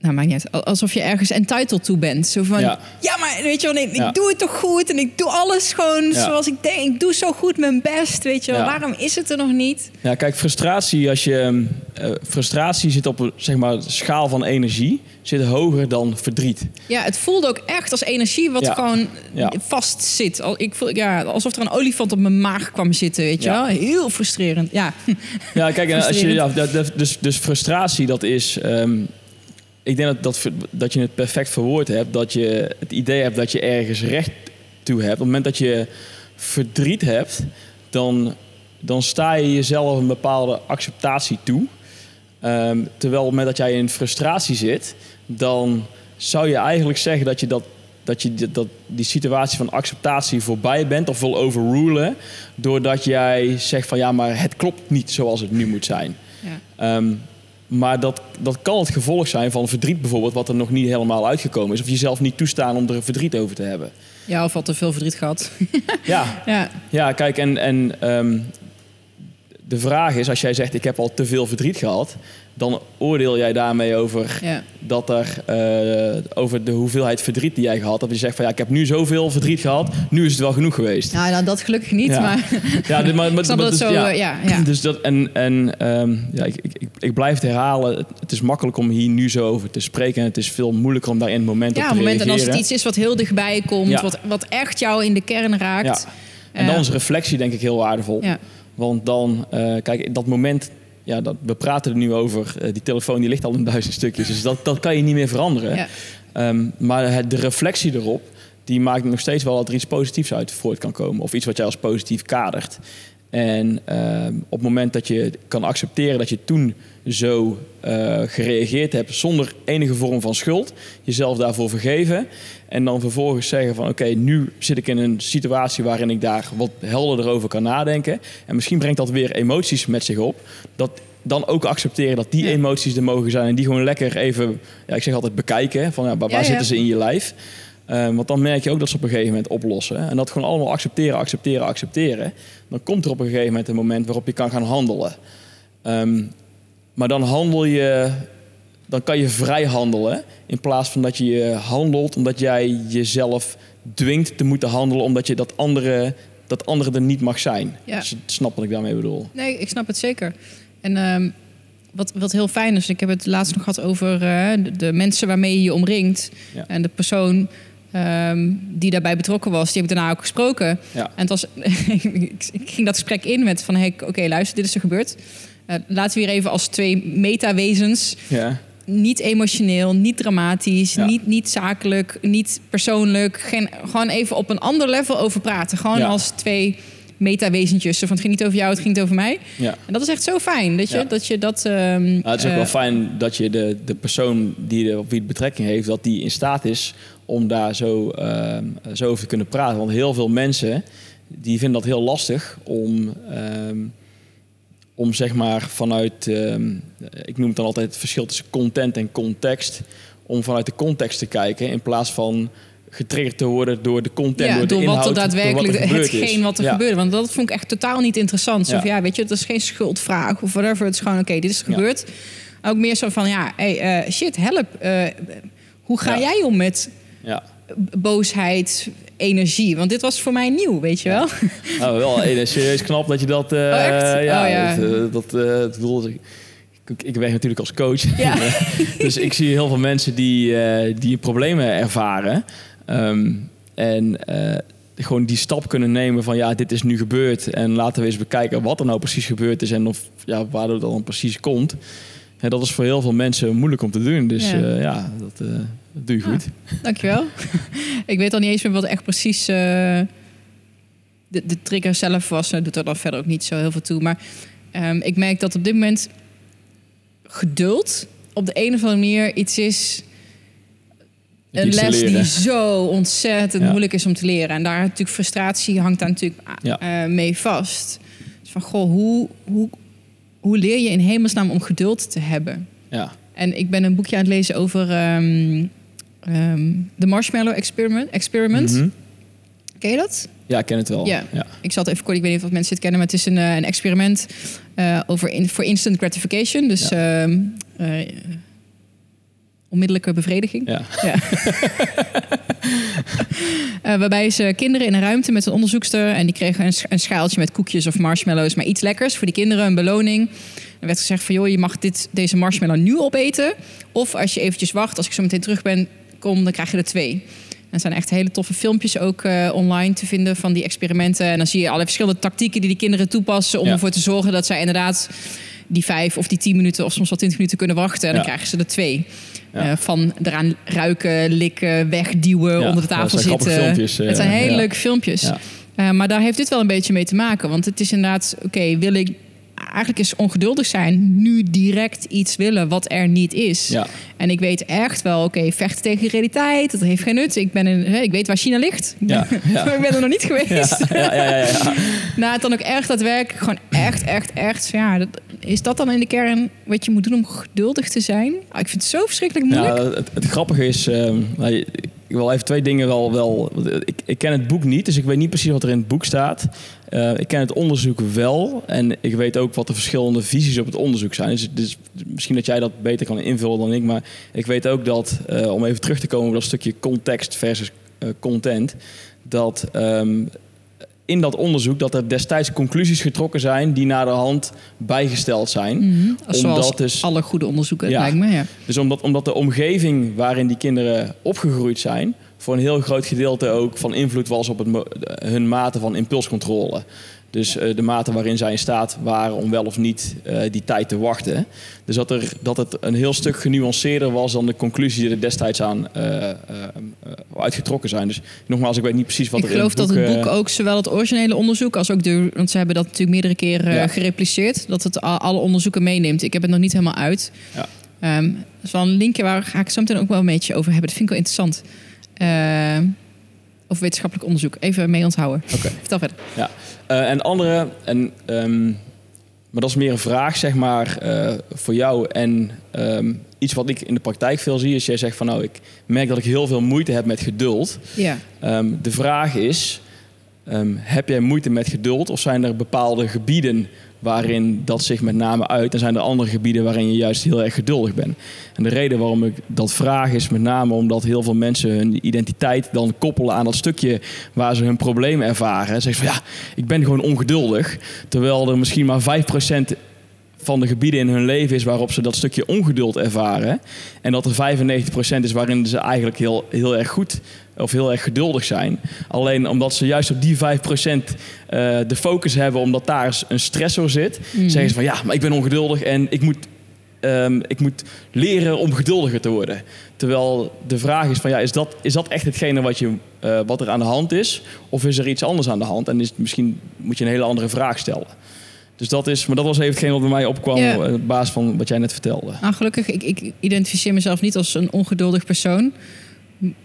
A: Nou, maakt niet uit. Al- Alsof je ergens entitled toe bent. Zo van, ja,
B: Ja.
A: maar weet je wel, nee, ik
B: Ja.
A: doe het toch goed. En ik doe alles gewoon
B: Ja.
A: zoals ik denk. Ik doe zo goed mijn best, weet je wel. Waarom is het er nog niet?
B: Ja, kijk, frustratie, als je, eh, frustratie zit op zeg maar, schaal van energie, zit hoger dan verdriet.
A: Ja, het voelde ook echt als energie wat gewoon
B: Ja.
A: vast zit. Al- Ik voel, ja, alsof er een olifant op mijn maag kwam zitten, weet je wel. Heel frustrerend, ja.
B: Ja, kijk, als je, ja, dus, dus frustratie, dat is. ehm, ik denk dat, dat, dat je het perfect verwoord hebt. Dat je het idee hebt dat je ergens recht toe hebt. Op het moment dat je verdriet hebt, dan, dan sta je jezelf een bepaalde acceptatie toe. Ehm, terwijl op het moment dat jij in frustratie zit, dan zou je eigenlijk zeggen dat je, dat, dat je die- dat, die situatie van acceptatie voorbij bent of wil overrulen. Doordat jij zegt van ja, maar het klopt niet zoals het nu moet zijn.
A: ja.
B: Ehm, maar dat, dat kan het gevolg zijn van verdriet bijvoorbeeld, wat er nog niet helemaal uitgekomen is. Of jezelf niet toestaan om er verdriet over te hebben.
A: Ja, of al te veel verdriet gehad.
B: Ja,
A: ja,
B: ja kijk, en, en ehm, de vraag is, als jij zegt ik heb al te veel verdriet gehad, dan oordeel jij daarmee over
A: ja.
B: dat er eh, over de hoeveelheid verdriet die jij gehad hebt. Je zegt van ja, ik heb nu zoveel verdriet gehad, nu is het wel genoeg geweest.
A: Nou, nou, dat gelukkig niet,
B: Ja.
A: maar
B: Ja, dit- maar, maar,
A: dat
B: dus-
A: zo,
B: ja.
A: eh, ja, ja.
B: Dus dat, en en ehm, ja, ik, ik, ik, blijf het herhalen. Het, is makkelijk om hier nu zo over te spreken. En het is veel moeilijker om daar in het moment
A: Ja,
B: op te
A: het moment en als
B: reageren.
A: het iets is wat heel dichtbij komt,
B: Ja.
A: wat, wat echt jou in de kern raakt.
B: Ja. En dan
A: Eh,
B: is reflectie denk ik heel waardevol.
A: ja.
B: Want dan, eh, kijk, dat moment... Ja, dat, we praten er nu over. eh, die telefoon die ligt al in duizend stukjes. Dus dat, dat kan je niet meer veranderen.
A: Ja.
B: Ehm, maar het, de reflectie erop... die maakt nog steeds wel dat er iets positiefs uit voort kan komen. Of iets wat jij als positief kadert. En ehm, op het moment dat je kan accepteren dat je toen zo eh, gereageerd hebt zonder enige vorm van schuld, jezelf daarvoor vergeven en dan vervolgens zeggen van oké, nu zit ik in een situatie waarin ik daar wat helderder over kan nadenken en misschien brengt dat weer emoties met zich op, dat dan ook accepteren dat die
A: Ja.
B: emoties er mogen zijn en die gewoon lekker even, ja, ik zeg altijd bekijken, van ja, waar, zitten ze in je lijf? Eh, want dan merk je ook dat ze op een gegeven moment oplossen. En dat gewoon allemaal accepteren, accepteren, accepteren. Dan komt er op een gegeven moment een moment waarop je kan gaan handelen. Ehm, maar dan handel je, dan kan je vrij handelen. In plaats van dat je handelt omdat jij jezelf dwingt te moeten handelen. Omdat je dat andere, dat andere er niet mag zijn.
A: Ja.
B: Als je snapt wat ik daarmee bedoel.
A: Nee, ik snap het zeker. En ehm, wat, wat heel fijn is, ik heb het laatst nog gehad over eh, de, de mensen waarmee je je omringt.
B: Ja.
A: En de persoon ehm, die daarbij betrokken was, die heb ik daarna ook gesproken.
B: Ja.
A: En het was, ik, ik ging dat gesprek in met van, hey, oké, luister, dit is er gebeurd. Eh, laten we hier even als twee metawezens,
B: Ja.
A: niet emotioneel, niet dramatisch,
B: Ja.
A: niet, niet zakelijk, niet persoonlijk. Geen, gewoon even op een ander level over praten. Gewoon
B: Ja.
A: als twee metawezentjes. Zo Van, het ging niet over jou, het ging niet over mij.
B: ja.
A: En dat is echt zo fijn, dat je
B: Ja.
A: dat... Je dat
B: Nou, het is ook
A: eh,
B: wel fijn dat je de, de persoon die er, op wie het betrekking heeft, dat die in staat is om daar zo, ehm, zo over te kunnen praten. Want heel veel mensen die vinden dat heel lastig om, ehm, om zeg maar vanuit, ehm, ik noem het dan altijd het verschil tussen content en context, om vanuit de context te kijken in plaats van getriggerd te worden door de content,
A: ja,
B: door de
A: door
B: inhoud,
A: wat er
B: door
A: daadwerkelijk,
B: wat er gebeurd is.
A: hetgeen wat er
B: Ja.
A: gebeurde. Want dat vond ik echt totaal niet interessant. Zo
B: Ja.
A: van, ja, weet je, het is geen schuldvraag of whatever. Het is gewoon, oké, dit is gebeurd. Ook meer zo van, ja, hey, eh, shit, help. eh, hoe ga jij om met
B: Ja.
A: Boosheid, energie? Want dit was voor mij nieuw, weet je wel?
B: Nou, wel eh, serieus knap dat je dat... eh,
A: Oh, echt?
B: Ja,
A: Oh, ja.
B: dat... eh, dat ik bedoel, ik, ik werk natuurlijk als coach.
A: Ja.
B: dus ik zie heel veel mensen die, die problemen ervaren. Ehm, en gewoon die stap kunnen nemen van ja, dit is nu gebeurd. En laten we eens bekijken wat er nou precies gebeurd is en of ja, waardoor het dan precies komt. Ja, dat is voor heel veel mensen moeilijk om te doen. Dus
A: Ja.
B: dat, dat doe je goed.
A: Dankjewel. ik weet al niet eens meer wat echt precies eh, de, de trigger zelf was. Dat doet er dan verder ook niet zo heel veel toe. Maar ehm, ik merk dat op dit moment geduld op de een of andere manier iets is. Een les die zo ontzettend
B: Ja.
A: moeilijk is om te leren. En daar natuurlijk frustratie hangt daar natuurlijk
B: Ja.
A: eh, mee vast. Dus van, goh, hoe, hoe, hoe leer je in hemelsnaam om geduld te hebben?
B: Ja,
A: En ik ben een boekje aan het lezen over ehm ehm, de Marshmallow Experiment. experiment.
B: Mhm.
A: Ken je dat?
B: ja ik ken het wel.
A: Ja.
B: ja.
A: Ik zal het even kort, ik weet niet of mensen het kennen, maar het is een, eh, een experiment eh, over in, voor instant gratification. Dus ehm, eh, onmiddellijke bevrediging.
B: Ja.
A: Ja. Waarbij ze kinderen in een ruimte met een onderzoekster... en die kregen een, sch- een schaaltje met koekjes of marshmallows... maar iets lekkers voor die kinderen, een beloning. Er werd gezegd van, joh, je mag dit, deze marshmallow nu opeten... of als je eventjes wacht, als ik zo meteen terug ben, kom, dan krijg je er twee. En er zijn echt hele toffe filmpjes ook eh, online te vinden van die experimenten. En dan zie je allerlei verschillende tactieken die die kinderen toepassen... om
B: Ja.
A: ervoor te zorgen dat zij inderdaad die vijf of die tien minuten... of soms wel twintig minuten kunnen wachten. En dan
B: Ja.
A: krijgen ze er twee.
B: Ja.
A: Eh, van eraan ruiken, likken, wegduwen, onder de tafel zitten.
B: filmpjes, eh,
A: het zijn hele leuke filmpjes. Maar daar heeft dit wel een beetje mee te maken. Want het is inderdaad, oké, wil ik eigenlijk is ongeduldig zijn, nu direct iets willen wat er niet is.
B: Ja.
A: En ik weet echt wel, oké, vechten tegen de realiteit, dat heeft geen nut. Ik, ben in, hè, ik weet waar China ligt.
B: Ja,
A: ik ben er nog niet geweest.
B: Ja, ja, ja.
A: Nou, het dan ook echt daadwerkelijk, gewoon echt, echt, echt. Ja, dat, is dat dan in de kern wat je moet doen om geduldig te zijn? Ah, ik vind het zo verschrikkelijk moeilijk.
B: Ja, het, het grappige is, nou, je- ik wil even twee dingen wel. wel ik, ik ken het boek niet, dus ik weet niet precies wat er in het boek staat. Eh, ik ken het onderzoek wel en ik weet ook wat de verschillende visies op het onderzoek zijn. Dus, dus misschien dat jij dat beter kan invullen dan ik, maar ik weet ook dat, eh, om even terug te komen op dat stukje context versus eh, content, dat ehm, in dat onderzoek dat er destijds conclusies getrokken zijn die naar de hand bijgesteld zijn.
A: Mhm. Zoals
B: omdat dus-
A: alle goede onderzoeken,
B: Ja.
A: lijkt me. Ja.
B: Dus omdat, omdat de omgeving waarin die kinderen opgegroeid zijn, voor een heel groot gedeelte ook van invloed was op het, hun mate van impulscontrole. Dus eh, de mate waarin zij in staat waren om wel of niet eh, die tijd te wachten. Dus dat, er, dat het een heel stuk genuanceerder was dan de conclusie die er destijds aan eh, uitgetrokken zijn. Dus nogmaals, ik weet niet precies wat
A: Ik
B: er in
A: geloof dat het boek ook zowel het originele onderzoek als ook de. Want ze hebben dat natuurlijk meerdere keren
B: Ja.
A: gerepliceerd. Dat het alle onderzoeken meeneemt. Ik heb het nog niet helemaal uit.
B: Ja.
A: Dat is wel een linkje waar ga ik zo meteen ook wel een beetje over hebben. Dat vind ik wel interessant. Ehm, of wetenschappelijk onderzoek. Even mee onthouden.
B: Oké.
A: Vertel verder.
B: Eh, en andere, en, ehm, maar dat is meer een vraag, zeg maar, eh, voor jou. En ehm, iets wat ik in de praktijk veel zie, is jij zegt van nou, ik merk dat ik heel veel moeite heb met geduld.
A: Ja.
B: Ehm, de vraag is, heb jij moeite met geduld of zijn er bepaalde gebieden waarin dat zich met name uit en zijn er andere gebieden waarin je juist heel erg geduldig bent? En de reden waarom ik dat vraag is met name omdat heel veel mensen hun identiteit dan koppelen aan dat stukje waar ze hun probleem ervaren. Zeggen van ja, ik ben gewoon ongeduldig, terwijl er misschien maar 5% van de gebieden in hun leven is waarop ze dat stukje ongeduld ervaren. En dat er 95% is waarin ze eigenlijk heel, heel erg goed of heel erg geduldig zijn. Alleen omdat ze juist op die 5% eh de focus hebben, omdat daar een stressor zit,
A: Mhm.
B: zeggen ze van ja, maar ik ben ongeduldig en ik moet, ehm, ik moet leren om geduldiger te worden. Terwijl de vraag is van ja, is dat, is dat echt hetgene wat, je, eh, wat er aan de hand is? Of is er iets anders aan de hand? En is, misschien moet je een hele andere vraag stellen. Dus dat is, maar dat was even hetgeen wat bij mij opkwam
A: Ja.
B: eh, op basis van wat jij net vertelde.
A: Nou, gelukkig, ik, ik identificeer mezelf niet als een ongeduldig persoon.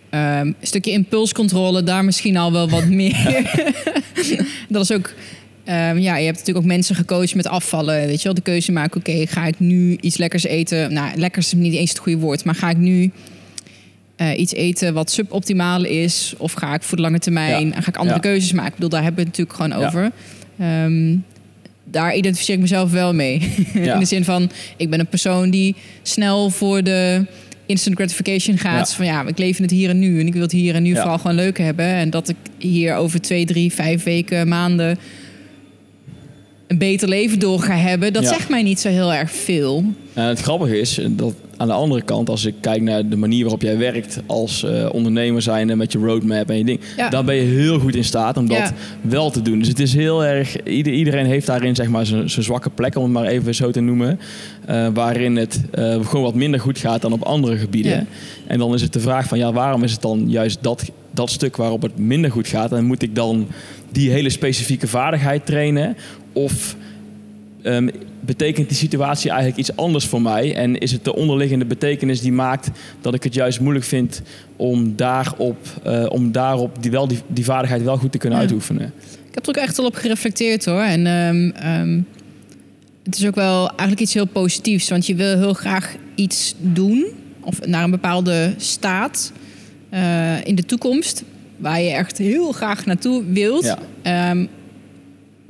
A: Een stukje impulscontrole, daar misschien al wel wat meer. dat is ook... ehm, ja, je hebt natuurlijk ook mensen gecoacht met afvallen. Weet je wel, de keuze maken. Oké, ga ik nu iets lekkers eten? Nou, lekkers is niet eens het goede woord. Maar ga ik nu eh, iets eten wat suboptimaal is? Of ga ik voor de lange termijn?
B: Ja.
A: En ga ik andere
B: Ja.
A: keuzes maken? Ik bedoel, daar hebben we het natuurlijk gewoon
B: Ja.
A: over. Ehm, daar identificeer ik mezelf wel mee. In de zin van, ik ben een persoon die snel voor de instant gratification gaat.
B: Ja.
A: Van ja, ik leef in het hier en nu. En ik wil het hier en nu
B: Ja.
A: vooral gewoon leuk hebben. En dat ik hier over twee, drie, vijf weken, maanden... een beter leven door ga hebben, dat
B: Ja.
A: zegt mij niet zo heel erg veel.
B: En het grappige is dat aan de andere kant, als ik kijk naar de manier waarop jij werkt als eh, ondernemer zijnde met je roadmap en je ding,
A: Ja.
B: dan ben je heel goed in staat om dat
A: Ja.
B: wel te doen. Dus het is heel erg, ieder, iedereen heeft daarin zeg maar zijn zijn zwakke plek, om het maar even zo te noemen, eh, waarin het eh, gewoon wat minder goed gaat dan op andere gebieden.
A: Ja.
B: En dan is het de vraag van, ja, waarom is het dan juist dat, dat stuk waarop het minder goed gaat? En moet ik dan die hele specifieke vaardigheid trainen? Of Ehm, betekent die situatie eigenlijk iets anders voor mij? En is het de onderliggende betekenis die maakt dat ik het juist moeilijk vind om daarop, eh, om daarop die, wel, die, die vaardigheid wel goed te kunnen
A: Ja.
B: uitoefenen?
A: Ik heb er ook echt al op gereflecteerd hoor. En ehm, ehm, het is ook wel eigenlijk iets heel positiefs. Want je wil heel graag iets doen. Of naar een bepaalde staat eh, in de toekomst. Waar je echt heel graag naartoe wilt.
B: Ja.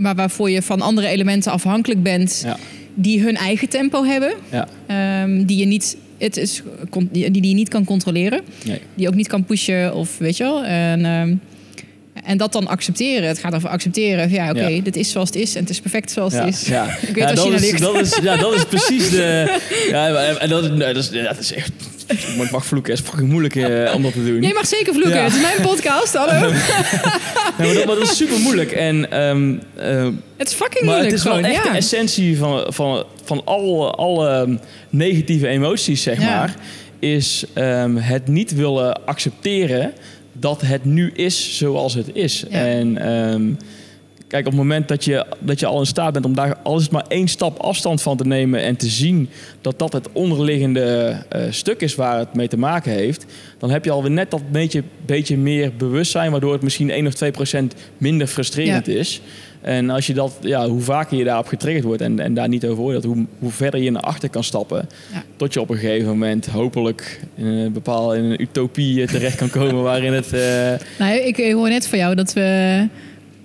A: Maar waarvoor je van andere elementen afhankelijk bent.
B: Ja.
A: Die hun eigen tempo hebben.
B: Ja,
A: ehm, die, je niet, het is, die, die je niet kan controleren
B: nee.
A: die ook niet kan pushen of weet je wel. En, ehm, en dat dan accepteren. Het gaat over accepteren. Ja, oké,
B: Ja.
A: dit is zoals het is en het is perfect zoals
B: Ja,
A: het is.
B: ja.
A: Ik weet
B: ja, dat, is,
A: ligt.
B: dat, is, ja, dat is precies de. Ja, en dat, is- dat is echt. Ik mag vloeken, het is fucking moeilijk eh, om dat te doen.
A: Jij mag zeker vloeken.
B: Ja.
A: Het is mijn podcast. Hallo.
B: Ja, maar, dat, maar dat is super moeilijk. En, ehm, eh,
A: het is fucking
B: maar
A: moeilijk
B: het is wel
A: gewoon.
B: echt
A: ja.
B: de essentie van, van, van alle, alle negatieve emoties, zeg
A: Ja.
B: maar. Is ehm, het niet willen accepteren dat het nu is zoals het is.
A: Ja.
B: En ehm, kijk, op het moment dat je, dat je al in staat bent om daar al is het maar één stap afstand van te nemen en te zien dat dat het onderliggende eh, stuk is waar het mee te maken heeft, dan heb je alweer net dat beetje, beetje meer bewustzijn, waardoor het misschien 1 of 2 procent minder frustrerend
A: Ja.
B: is. En als je dat, ja, hoe vaker je daarop getriggerd wordt en, en daar niet over oordeelt, hoe, hoe verder je naar achter kan stappen.
A: Ja.
B: Tot je op een gegeven moment hopelijk in een bepaalde in een utopie eh, terecht kan komen waarin het. eh,
A: Nou, ik hoor net van jou dat we.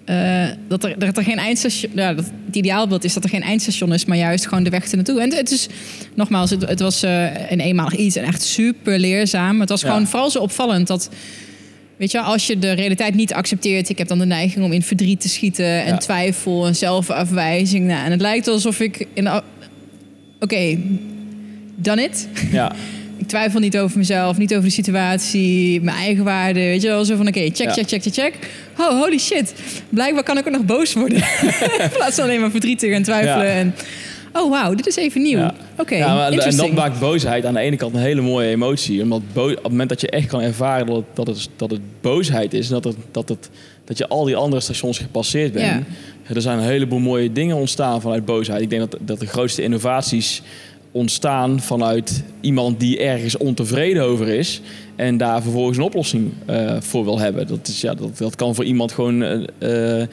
A: Eh, dat, er, dat er geen eindstation. Ja, dat het ideaalbeeld is dat er geen eindstation is, maar juist gewoon de weg ernaartoe. En het is, nogmaals, het, het was eh, een eenmalig iets en echt super leerzaam. Het was
B: Ja.
A: gewoon vooral zo opvallend dat. Weet je, als je de realiteit niet accepteert, ik heb dan de neiging om in verdriet te schieten en
B: Ja.
A: twijfel en zelfafwijzing. Nou, en het lijkt alsof ik in. Oké, dan it.
B: ja,
A: Ik twijfel niet over mezelf, niet over de situatie, mijn eigen waarde. Weet je wel, zo van oké, check,
B: Ja.
A: check, check, check, check. Oh, holy shit. Blijkbaar kan ik ook nog boos worden. In plaats van alleen maar verdrietig en twijfelen.
B: Ja.
A: En, oh, wauw, dit is even nieuw.
B: Ja.
A: Oké,
B: en dat maakt boosheid aan de ene kant een hele mooie emotie. Omdat bo- op het moment dat je echt kan ervaren dat het, dat het, dat het boosheid is... en dat, het, dat, het, dat je al die andere stations gepasseerd bent... Er zijn een heleboel mooie dingen ontstaan vanuit boosheid. Ik denk dat, dat de grootste innovaties ontstaan vanuit iemand die ergens ontevreden over is... en daar vervolgens een oplossing eh, voor wil hebben. Dat, is, ja, dat, dat kan voor iemand gewoon eh, eh,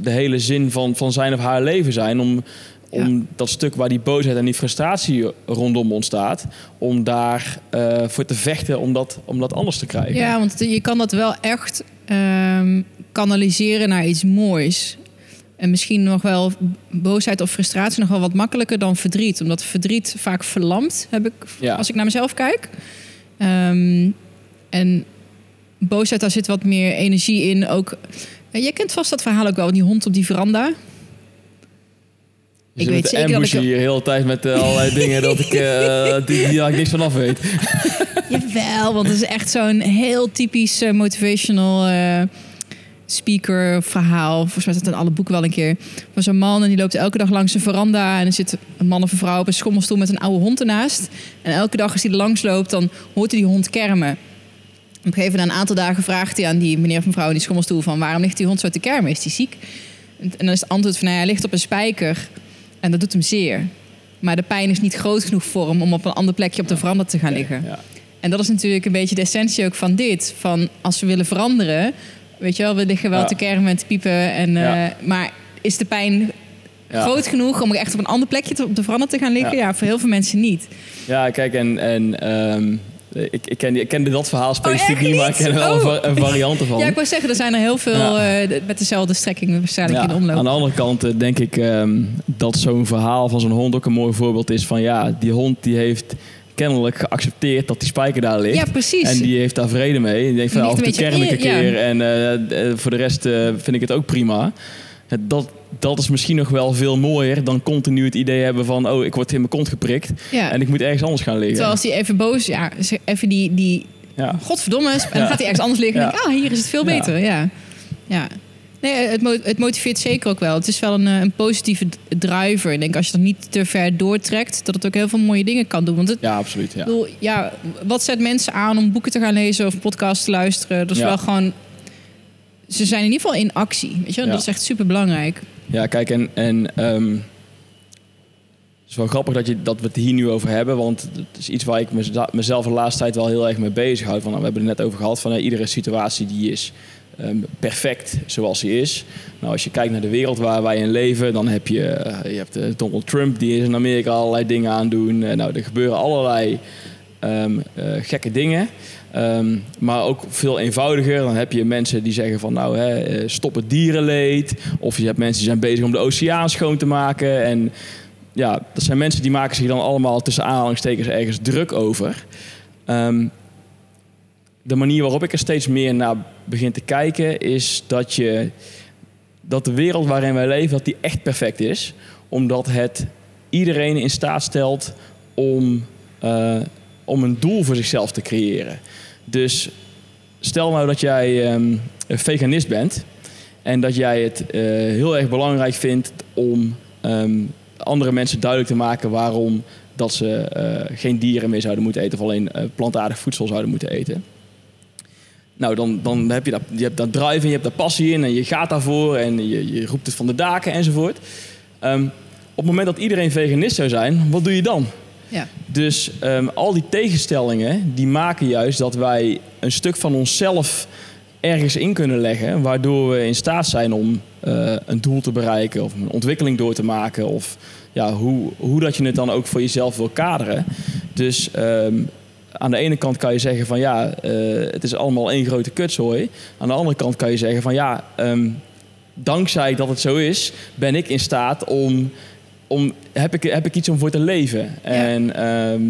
B: de hele zin van, van zijn of haar leven zijn... om om dat stuk waar die boosheid en die frustratie rondom ontstaat, om daar voor te vechten om dat, om dat anders te krijgen.
A: Ja, want je kan dat wel echt ehm, kanaliseren naar iets moois. En misschien nog wel boosheid of frustratie nog wel wat makkelijker dan verdriet. Omdat verdriet vaak verlamt, heb ik,
B: Ja.
A: als ik naar mezelf kijk. Ehm, en boosheid, daar zit wat meer energie in. Ook, eh, jij kent vast dat verhaal ook wel, die hond op die veranda.
B: Je
A: ik weet zeker dat ik-
B: hier heel de tijd met eh, allerlei dingen dat ik, eh, die, die, ik niks van af weet.
A: Jawel, want het is echt zo'n heel typisch eh, motivational speaker verhaal. Volgens mij staat het in alle boeken wel een keer. Van zo'n man en die loopt elke dag langs een veranda. En er zit een man of een vrouw op een schommelstoel met een oude hond ernaast. En elke dag als hij er langs loopt, dan hoort hij die hond kermen. Op een gegeven moment, een aantal dagen, vraagt hij aan die meneer of mevrouw in die schommelstoel van waarom ligt die hond zo te kermen? Is die ziek? En dan is het antwoord van nou, hij ligt op een spijker en dat doet hem zeer. Maar de pijn is niet groot genoeg voor hem om op een ander plekje op de veranda te gaan liggen. En dat is natuurlijk een beetje de essentie ook van dit. Van als we willen veranderen, weet je wel, we liggen wel te kermen en te piepen. En, eh. Maar is de pijn
B: Ja.
A: groot genoeg om echt op een ander plekje te, op de veranda te gaan liggen?
B: Ja.
A: Ja. voor heel veel mensen niet.
B: Ja, kijk, en, en ehm, ik, ik, ken, ik kende dat verhaal specifiek
A: echt
B: niet, maar ik ken er wel een,
A: Oh.
B: een variant ervan.
A: Ja, ik wou zeggen, er zijn er heel veel
B: Ja.
A: eh, met dezelfde strekking waarschijnlijk in de omloop.
B: Aan de andere kant eh, denk ik ehm, dat zo'n verhaal van zo'n hond ook een mooi voorbeeld is van ja, die hond die heeft kennelijk geaccepteerd dat die spijker daar ligt.
A: Ja, precies.
B: En die heeft daar vrede mee. Die denkt van
A: Die
B: af en toe
A: ligt een
B: kern ik een
A: beetje-
B: keer en eh, eh, voor de rest eh, vind ik het ook prima. Dat, dat is misschien nog wel veel mooier dan continu het idee hebben van... oh, ik word in mijn kont geprikt
A: Ja.
B: en ik moet ergens anders gaan liggen.
A: Terwijl als hij even boos, ja, even die, die
B: Ja.
A: godverdomme, is- en dan gaat hij ergens anders liggen en denk ik, ah, hier is het veel beter. Ja, ja. Nee, het, mo- het motiveert zeker ook wel. Het is wel een, eh, een positieve driver. Ik denk als je dat niet te ver doortrekt, dat het ook heel veel mooie dingen kan doen. Want het,
B: Ja, absoluut. Ja.
A: bedoel, ja, wat zet mensen aan om boeken te gaan lezen of podcasts te luisteren? Dat is
B: Ja.
A: wel gewoon. Ze zijn in ieder geval in actie. Weet je?
B: Ja.
A: Dat is echt super belangrijk.
B: Ja, kijk, en, en ehm, het is wel grappig dat, je, dat we het hier nu over hebben. Want het is iets waar ik mezelf de laatste tijd wel heel erg mee bezig houd. Van, nou, we hebben het net over gehad van iedere situatie die is ehm, perfect zoals die is. Nou, als je kijkt naar de wereld waar wij in leven, dan heb je, eh, je hebt eh, Donald Trump die is in Amerika allerlei dingen aan doen. Eh, nou, er gebeuren allerlei ehm, eh, gekke dingen. Ehm, maar ook veel eenvoudiger. Dan heb je mensen die zeggen van nou, hè, stop het dierenleed. Of je hebt mensen die zijn bezig om de oceaan schoon te maken. En ja, dat zijn mensen die maken zich dan allemaal tussen aanhalingstekens ergens druk over. De manier waarop ik er steeds meer naar begin te kijken is dat je dat de wereld waarin wij leven dat die echt perfect is, omdat het iedereen in staat stelt om, eh, om een doel voor zichzelf te creëren. Dus stel nou dat jij ehm, een veganist bent en dat jij het eh, heel erg belangrijk vindt om ehm, andere mensen duidelijk te maken waarom dat ze eh, geen dieren meer zouden moeten eten of alleen plantaardig voedsel zouden moeten eten. Nou, dan, dan heb je, dat, je hebt dat drive en je hebt daar passie in en je gaat daarvoor en je, je roept het van de daken enzovoort. Ehm, op het moment dat iedereen veganist zou zijn, wat doe je dan?
A: Ja.
B: Dus ehm, al die tegenstellingen, die maken juist dat wij een stuk van onszelf ergens in kunnen leggen, waardoor we in staat zijn om eh, een doel te bereiken of een ontwikkeling door te maken of ja, hoe, hoe dat je het dan ook voor jezelf wil kaderen. Dus ehm, aan de ene kant kan je zeggen van ja, eh, het is allemaal één grote kutzooi. Aan de andere kant kan je zeggen van ja, ehm, dankzij dat het zo is, ben ik in staat om, om heb, ik, heb ik iets om voor te leven. En ehm,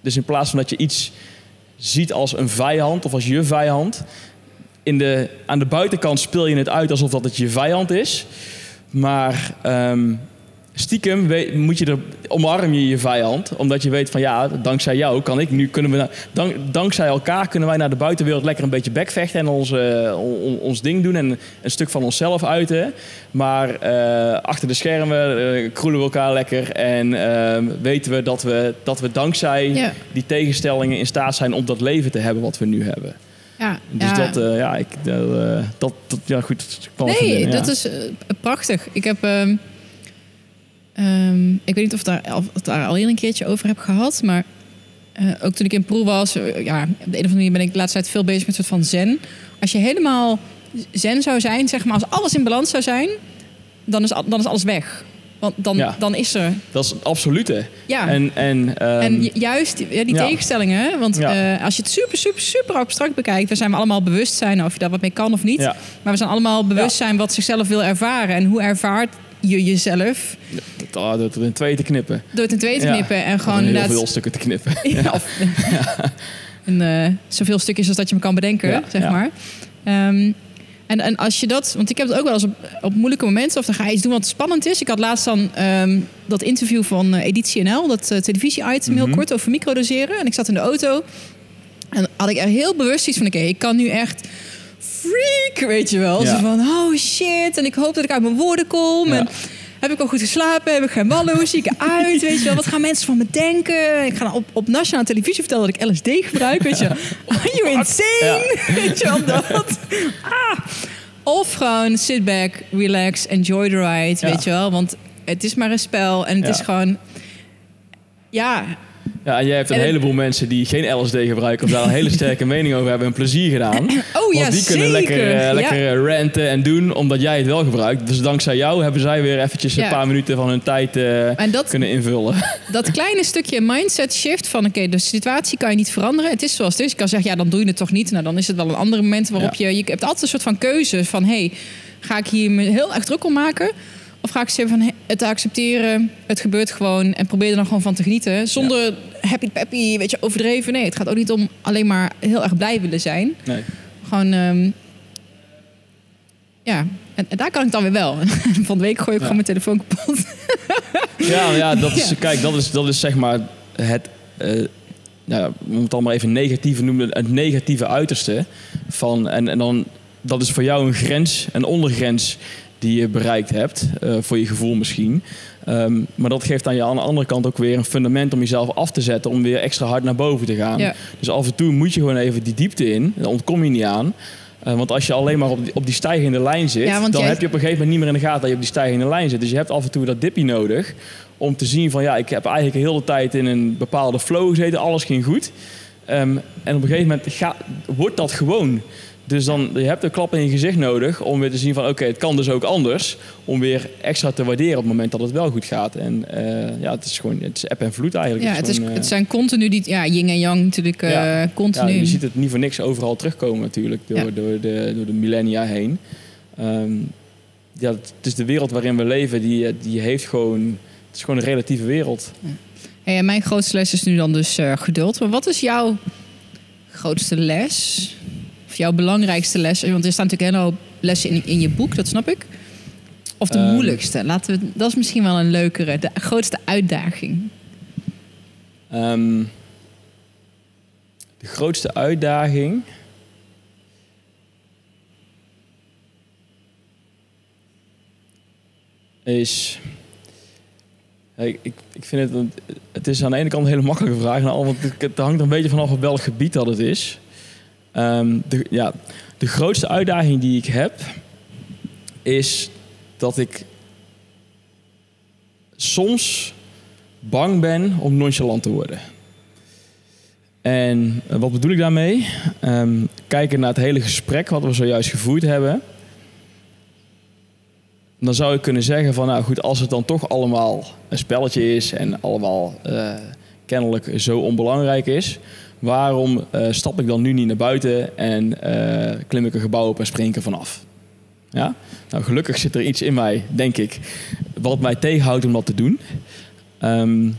B: dus in plaats van dat je iets ziet als een vijand of als je vijand, in de, aan de buitenkant speel je het uit alsof dat het je vijand is. Maar ehm, stiekem weet- moet je er, omarm je je vijand. Omdat je weet van ja, dankzij jou kan ik nu, kunnen we, dank, dankzij elkaar kunnen wij naar de buitenwereld lekker een beetje bekvechten en ons, eh, on- on- ons ding doen en een stuk van onszelf uiten. Maar eh, achter de schermen eh, kroelen we elkaar lekker en ehm, weten we dat, we dat we dankzij
A: Ja.
B: die tegenstellingen in staat zijn om dat leven te hebben wat we nu hebben.
A: Ja,
B: Dus
A: ja.
B: dat, ja, ik, dat, dat, ja, goed. even
A: Nee,
B: ja.
A: dat is prachtig. Ik heb. ehm, ehm, ik weet niet of ik daar, of ik daar al eerder een keertje over heb gehad, maar eh, ook toen ik in Peru was, eh, ja, op de een of andere manier ben ik de laatste tijd veel bezig met een soort van zen. Als je helemaal zen zou zijn, zeg maar, als alles in balans zou zijn, dan is, dan is alles weg. Want dan,
B: Ja.
A: dan is er.
B: Dat is het absolute.
A: Ja.
B: En, en, ehm,
A: En ju- juist die, ja, die
B: ja.
A: tegenstellingen, want
B: Ja.
A: eh, als je het super, super, super abstract bekijkt, we zijn we allemaal bewust zijn of je daar wat mee kan of niet. Maar we zijn allemaal bewust zijn wat zichzelf wil ervaren. En hoe ervaart je jezelf
B: dat, ah, dat er in twee te knippen.
A: door het in twee te
B: Ja.
A: knippen en gewoon
B: heel
A: inderdaad
B: veel stukken te knippen.
A: Ja, of- en, eh, zoveel stukjes als dat je me kan bedenken,
B: Ja,
A: zeg
B: ja.
A: maar. Ehm, en, en als je dat, want ik heb het ook wel eens op, op moeilijke momenten, of dan ga je iets doen wat spannend is. Ik had laatst dan ehm, dat interview van eh, Editie NL, dat eh, televisie-item, heel
B: Mhm.
A: kort over microdoseren. En ik zat in de auto en had ik er heel bewust iets van: oké, ik kan nu echt freak, weet je wel.
B: Ja.
A: Zo van, oh shit, en ik hoop dat ik uit mijn woorden kom.
B: Ja.
A: En heb ik al goed geslapen? Heb ik geen ballen? Hoe zie ik eruit? Weet je wel? Wat gaan mensen van me denken? Ik ga op, op nationale televisie vertellen dat ik LSD gebruik. Weet je? Are you insane? Weet je wel dat? Ah. Of gewoon sit back, relax, enjoy the ride. Weet je wel? Want het is maar een spel en het is gewoon... Ja,
B: Ja, en jij hebt een
A: En het-
B: heleboel mensen die geen LSD gebruiken... of daar een hele sterke mening over hebben en plezier gedaan.
A: oh ja,
B: Want die kunnen
A: zeker.
B: lekker, eh, lekker eh, ranten en doen, omdat jij het wel gebruikt. Dus dankzij jou hebben zij weer eventjes
A: Ja.
B: een paar minuten van hun tijd eh,
A: dat,
B: kunnen invullen.
A: dat kleine stukje mindset shift van... oké, de situatie kan je niet veranderen. Het is zoals het is. Je kan zeggen, ja, dan doe je het toch niet. Nou, dan is het wel een ander moment waarop je... Je hebt altijd een soort van keuze van... hey, ga ik hier me heel erg druk om maken... Of ga ik zeggen van het accepteren, het gebeurt gewoon en probeer er dan gewoon van te genieten. Zonder happy peppy, weet je, overdreven. Nee, het gaat ook niet om alleen maar heel erg blij willen zijn.
B: Nee.
A: Gewoon, ehm, ja, En, en daar kan ik dan weer wel. Van de week gooi ik
B: Ja.
A: gewoon mijn telefoon kapot.
B: Ja, ja, dat is,
A: Ja.
B: kijk, dat is, dat is zeg maar het, eh nou, ja, we moeten het allemaal even negatieve noemen, het negatieve uiterste van, en, en dan, dat is voor jou een grens, een ondergrens die je bereikt hebt, eh, voor je gevoel misschien. Ehm, maar dat geeft aan je aan de andere kant ook weer een fundament om jezelf af te zetten, om weer extra hard naar boven te gaan.
A: Ja.
B: Dus af en toe moet je gewoon even die diepte in, daar ontkom je niet aan. Eh, want als je alleen maar op die, op die stijgende lijn zit,
A: Ja,
B: dan
A: jij-
B: heb je op een gegeven moment niet meer in de gaten dat je op die stijgende lijn zit. Dus je hebt af en toe dat dipje nodig om te zien van ja, ik heb eigenlijk de hele tijd in een bepaalde flow gezeten, alles ging goed. Ehm, en op een gegeven moment ga, wordt dat gewoon. Dus dan je hebt een klap in je gezicht nodig om weer te zien van oké, het kan dus ook anders. Om weer extra te waarderen op het moment dat het wel goed gaat. En eh, ja, het is gewoon het is app en vloed eigenlijk.
A: Ja, het, is,
B: gewoon, eh,
A: het zijn continu die... Ja, yin en yang natuurlijk. eh,
B: Ja.
A: continu.
B: ja, je ziet het niet voor niks overal terugkomen natuurlijk door,
A: Ja.
B: door, de, door de millennia heen. Ehm, ja, het is de wereld waarin we leven, die, eh, die heeft gewoon... Het is gewoon een relatieve wereld.
A: Hey, en mijn grootste les is nu dan dus eh, geduld. Maar wat is jouw grootste les? Of jouw belangrijkste les? Want er staan natuurlijk een hele hoop lessen in, in je boek, dat snap ik. Of de
B: Ehm.
A: moeilijkste. Laten we, dat is misschien wel een leukere. De grootste uitdaging.
B: Ehm, de grootste uitdaging... is... Ik, ik, ik vind het... Het is aan de ene kant een hele makkelijke vraag. andere kant, het hangt er een beetje vanaf op welk gebied dat het is. Ehm, de, ja, de grootste uitdaging die ik heb... is dat ik soms bang ben om nonchalant te worden. En eh, wat bedoel ik daarmee? Ehm, kijken naar het hele gesprek wat we zojuist gevoerd hebben. Dan zou ik kunnen zeggen van, nou goed, als het dan toch allemaal een spelletje is en allemaal eh, kennelijk zo onbelangrijk is, waarom eh, stap ik dan nu niet naar buiten en eh, klim ik een gebouw op en spring ik er vanaf? Ja? Nou, gelukkig zit er iets in mij, denk ik, wat mij tegenhoudt om dat te doen. Ehm,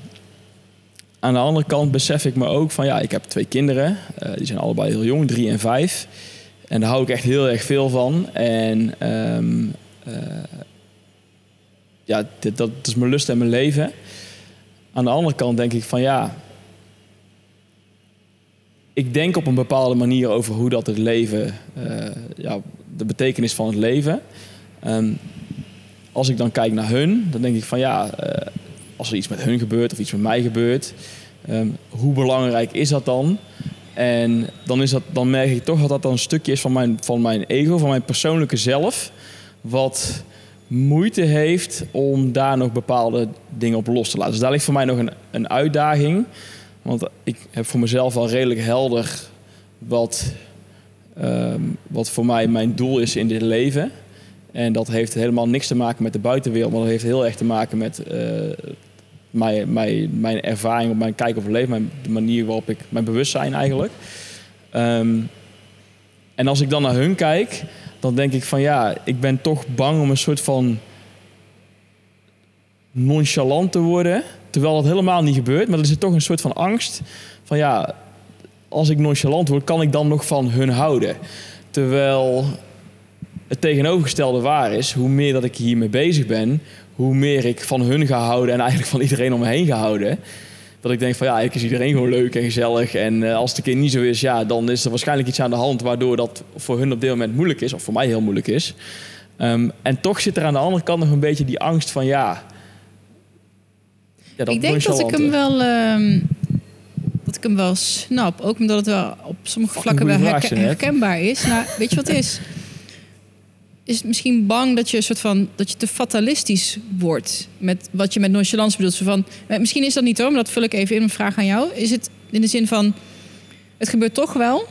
B: aan de andere kant besef ik me ook van ja, ik heb twee kinderen. Eh, die zijn allebei heel jong, drie en vijf. En daar hou ik echt heel erg veel van. En ehm, eh, ja, dat is mijn lust en mijn leven. Aan de andere kant denk ik van ja. Ik denk op een bepaalde manier over hoe dat het leven, eh, ja, de betekenis van het leven. Ehm, als ik dan kijk naar hun, dan denk ik van ja, eh, als er iets met hun gebeurt of iets met mij gebeurt, ehm, hoe belangrijk is dat dan? En dan, is dat, dan merk ik toch dat dat dan een stukje is van mijn, van mijn ego, van mijn persoonlijke zelf, wat moeite heeft om daar nog bepaalde dingen op los te laten. Dus daar ligt voor mij nog een, een uitdaging. Want ik heb voor mezelf al redelijk helder wat, ehm, wat voor mij mijn doel is in dit leven. En dat heeft helemaal niks te maken met de buitenwereld, maar dat heeft heel erg te maken met eh, mijn, mijn, mijn ervaring mijn kijk op het leven, mijn, de manier waarop ik mijn bewustzijn eigenlijk. Ehm, en als ik dan naar hun kijk, dan denk ik van ja, ik ben toch bang om een soort van nonchalant te worden. Terwijl dat helemaal niet gebeurt, maar er zit toch een soort van angst van ja, als ik nonchalant word, kan ik dan nog van hun houden? Terwijl het tegenovergestelde waar is, hoe meer dat ik hiermee bezig ben, hoe meer ik van hun ga houden en eigenlijk van iedereen om me heen ga houden. Dat ik denk van ja, eigenlijk is iedereen gewoon leuk en gezellig. En eh, als het een keer niet zo is, ja, dan is er waarschijnlijk iets aan de hand waardoor dat voor hun op dit moment moeilijk is, of voor mij heel moeilijk is. Ehm, en toch zit er aan de andere kant nog een beetje die angst van ja. Ja
A: ik denk dat ik hem wel... ehm, dat ik hem wel snap. Ook omdat het wel op sommige
B: Fucking
A: vlakken wel herken- herkenbaar is. Nou, weet je wat het is? Is het misschien bang dat je een soort van dat je te fatalistisch wordt met wat je met nonchalance bedoelt. Zo van, eh, misschien is dat niet hoor, maar dat vul ik even in een vraag aan jou. Is het in de zin van het gebeurt toch wel?